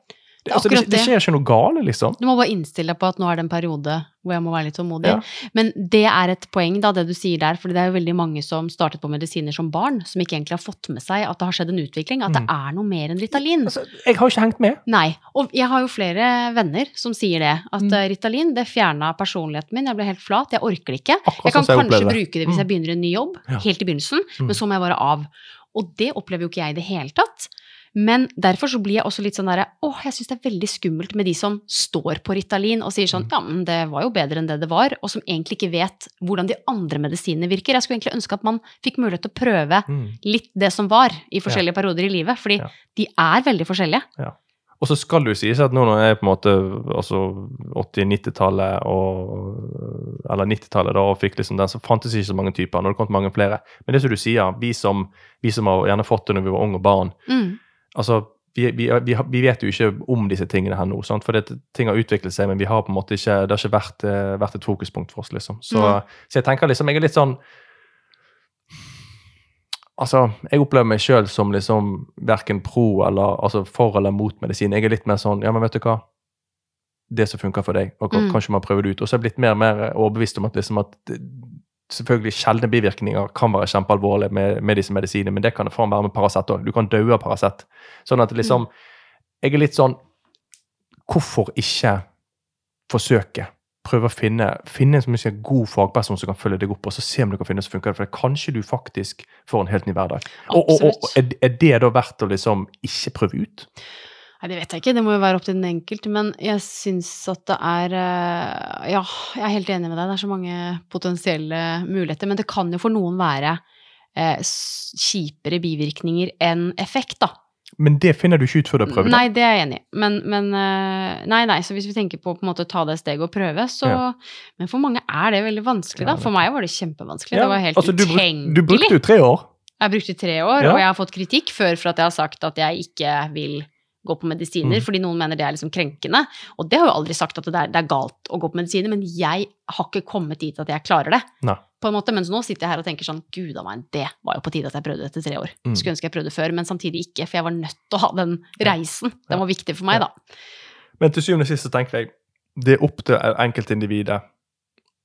Det, altså, det, det, skjer ikke noe galt, liksom. Du må bare innstille deg på at nå er det en periode hvor jeg må være litt tålmodig. Ja. Men det er et poeng, da, det du sier der, for det er jo veldig mange som startet på medisiner som barn, som ikke egentlig har fått med seg at det har skjedd en utvikling, at mm. det er noe mer enn Ritalin. Altså, jeg har jo ikke hengt med. Nei. Og jeg har jo flere venner som sier det, at mm. Eh, Ritalin det fjerna personligheten min, jeg ble helt flat, jeg orker det ikke. Akkurat jeg kan jeg kanskje bruke det hvis jeg mm. begynner en ny jobb, ja. helt i begynnelsen, mm. men så må jeg bare av. Og det opplever jo ikke jeg i det hele tatt. Men derfor så blir jeg også litt sånn derre Åh, jeg syns det er veldig skummelt med de som står på Ritalin og sier sånn mm. Ja, men det var jo bedre enn det det var, og som egentlig ikke vet hvordan de andre medisinene virker. Jeg skulle egentlig ønske at man fikk mulighet til å prøve mm. litt det som var i forskjellige ja. perioder i livet, fordi ja. de er veldig forskjellige. Ja. Og så skal det jo sies at nå når jeg på en måte altså 80-90-tallet Eller 90-tallet da, og fikk liksom den, så fantes ikke så mange typer. Nå har det kommet mange flere. Men det som du sier, vi som, vi som har gjerne fått det når vi var unge og barn mm. altså vi, vi, vi, vi, vet jo ikke om disse tingene her nå. Sant? For det, ting har utviklet seg, men vi har på en måte ikke, det har ikke vært, eh, vært et fokuspunkt for oss. liksom. Så, mm. så jeg tenker liksom, jeg er litt sånn Altså, jeg opplever meg sjøl som liksom verken pro eller altså for eller mot medisin. Jeg er litt mer sånn Ja, men vet du hva? Det som funker for deg, og mm. kanskje man prøver det ut. Og så er jeg blitt mer og mer overbevist om at, liksom at selvfølgelig sjeldne bivirkninger kan være kjempealvorlige med, med disse medisinene, men det kan det faen være med Paracet òg. Du kan dø av Paracet. Sånn at liksom mm. Jeg er litt sånn Hvorfor ikke forsøke? Prøve å finne, finne en som god fagperson som kan følge deg opp, og så se om du kan finne som funker. For kanskje du faktisk får en helt ny hverdag. Og, og, og er, er, det da verdt å liksom ikke prøve ut? Nei, det vet jeg ikke, det må jo være opp til den enkelte. Men jeg syns at det er eh, Ja, jeg er helt enig med deg, det er så mange potensielle muligheter. Men det kan jo for noen være eh, kjipere bivirkninger enn effekt, da. Men det finner du ikke ut før du har prøvd det? Nei, det er jeg enig i. Men, men, eh, Nei, nei, så hvis vi tenker på å ta det steget og prøve, så ja. Men for mange er det veldig vanskelig, da. For meg var det kjempevanskelig. Ja. Det var helt altså, utenkelig. Du, brukte jo tre år. Jeg brukte tre år, ja. og jeg har fått kritikk før for at jeg har sagt at jeg ikke vil gå på medisiner, mm. fordi noen mener det er liksom krenkende. Og det har jo aldri sagt at det er, det er, galt å gå på medisiner, men jeg har ikke kommet dit at jeg klarer det. Nei. På en måte, Mens nå sitter jeg her og tenker sånn Gud a meg, det var jo på tide at jeg prøvde det etter tre år. Mm. Skulle ønske jeg prøvde før, men samtidig ikke, for jeg var nødt til å ha den reisen. Den var viktig for meg, da. Men til syvende og sist så tenker jeg det er opp til enkeltindividet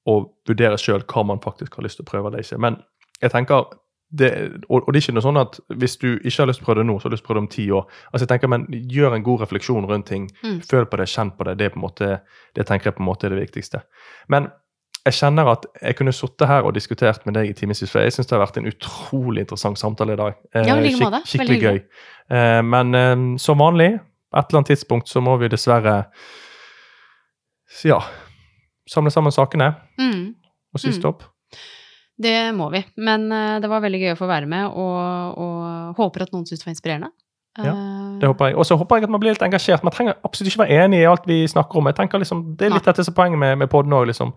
å vurdere sjøl hva man faktisk har lyst til å prøve eller ikke. Men jeg tenker det, og, og det er ikke noe sånn at hvis du ikke har lyst til å prøve det nå, så har du lyst til å prøve det om ti år. Altså jeg tenker, men Gjør en god refleksjon rundt ting. Mm. Føl på det, kjenn på det. Det er på en måte, det tenker jeg på en måte er det viktigste. Men jeg kjenner at jeg kunne sittet her og diskutert med deg i timevis, for jeg syns det har vært en utrolig interessant samtale i dag. Eh, Ja, like skik-. Skikkelig gøy. Eh, men eh, som vanlig, et eller annet tidspunkt så må vi dessverre ja, samle sammen sakene Mm. og si Mm. Det må vi. Men eh, det var veldig gøy å få være med, og, og håper at noen syns det var inspirerende. Ja, Eh, Det håper jeg. Og så håper jeg at man blir litt engasjert. Man trenger absolutt ikke være enig i alt vi snakker om. Jeg tenker liksom, Det er litt dette som er poenget med, med podden òg. Liksom.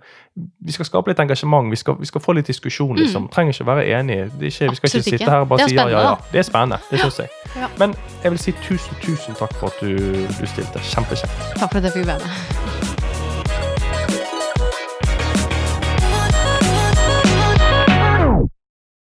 Vi skal skape litt engasjement. Vi skal, vi skal få litt diskusjon. liksom. Trenger ikke være enige. Ikke, vi skal ikke Mm. Sitte her og bare si ja, ja, ja. Det er spennende. Det syns jeg. Ja. Men jeg vil si tusen, tusen takk for at du, du stilte. Kjempekjekt. Takk for at jeg fikk være med.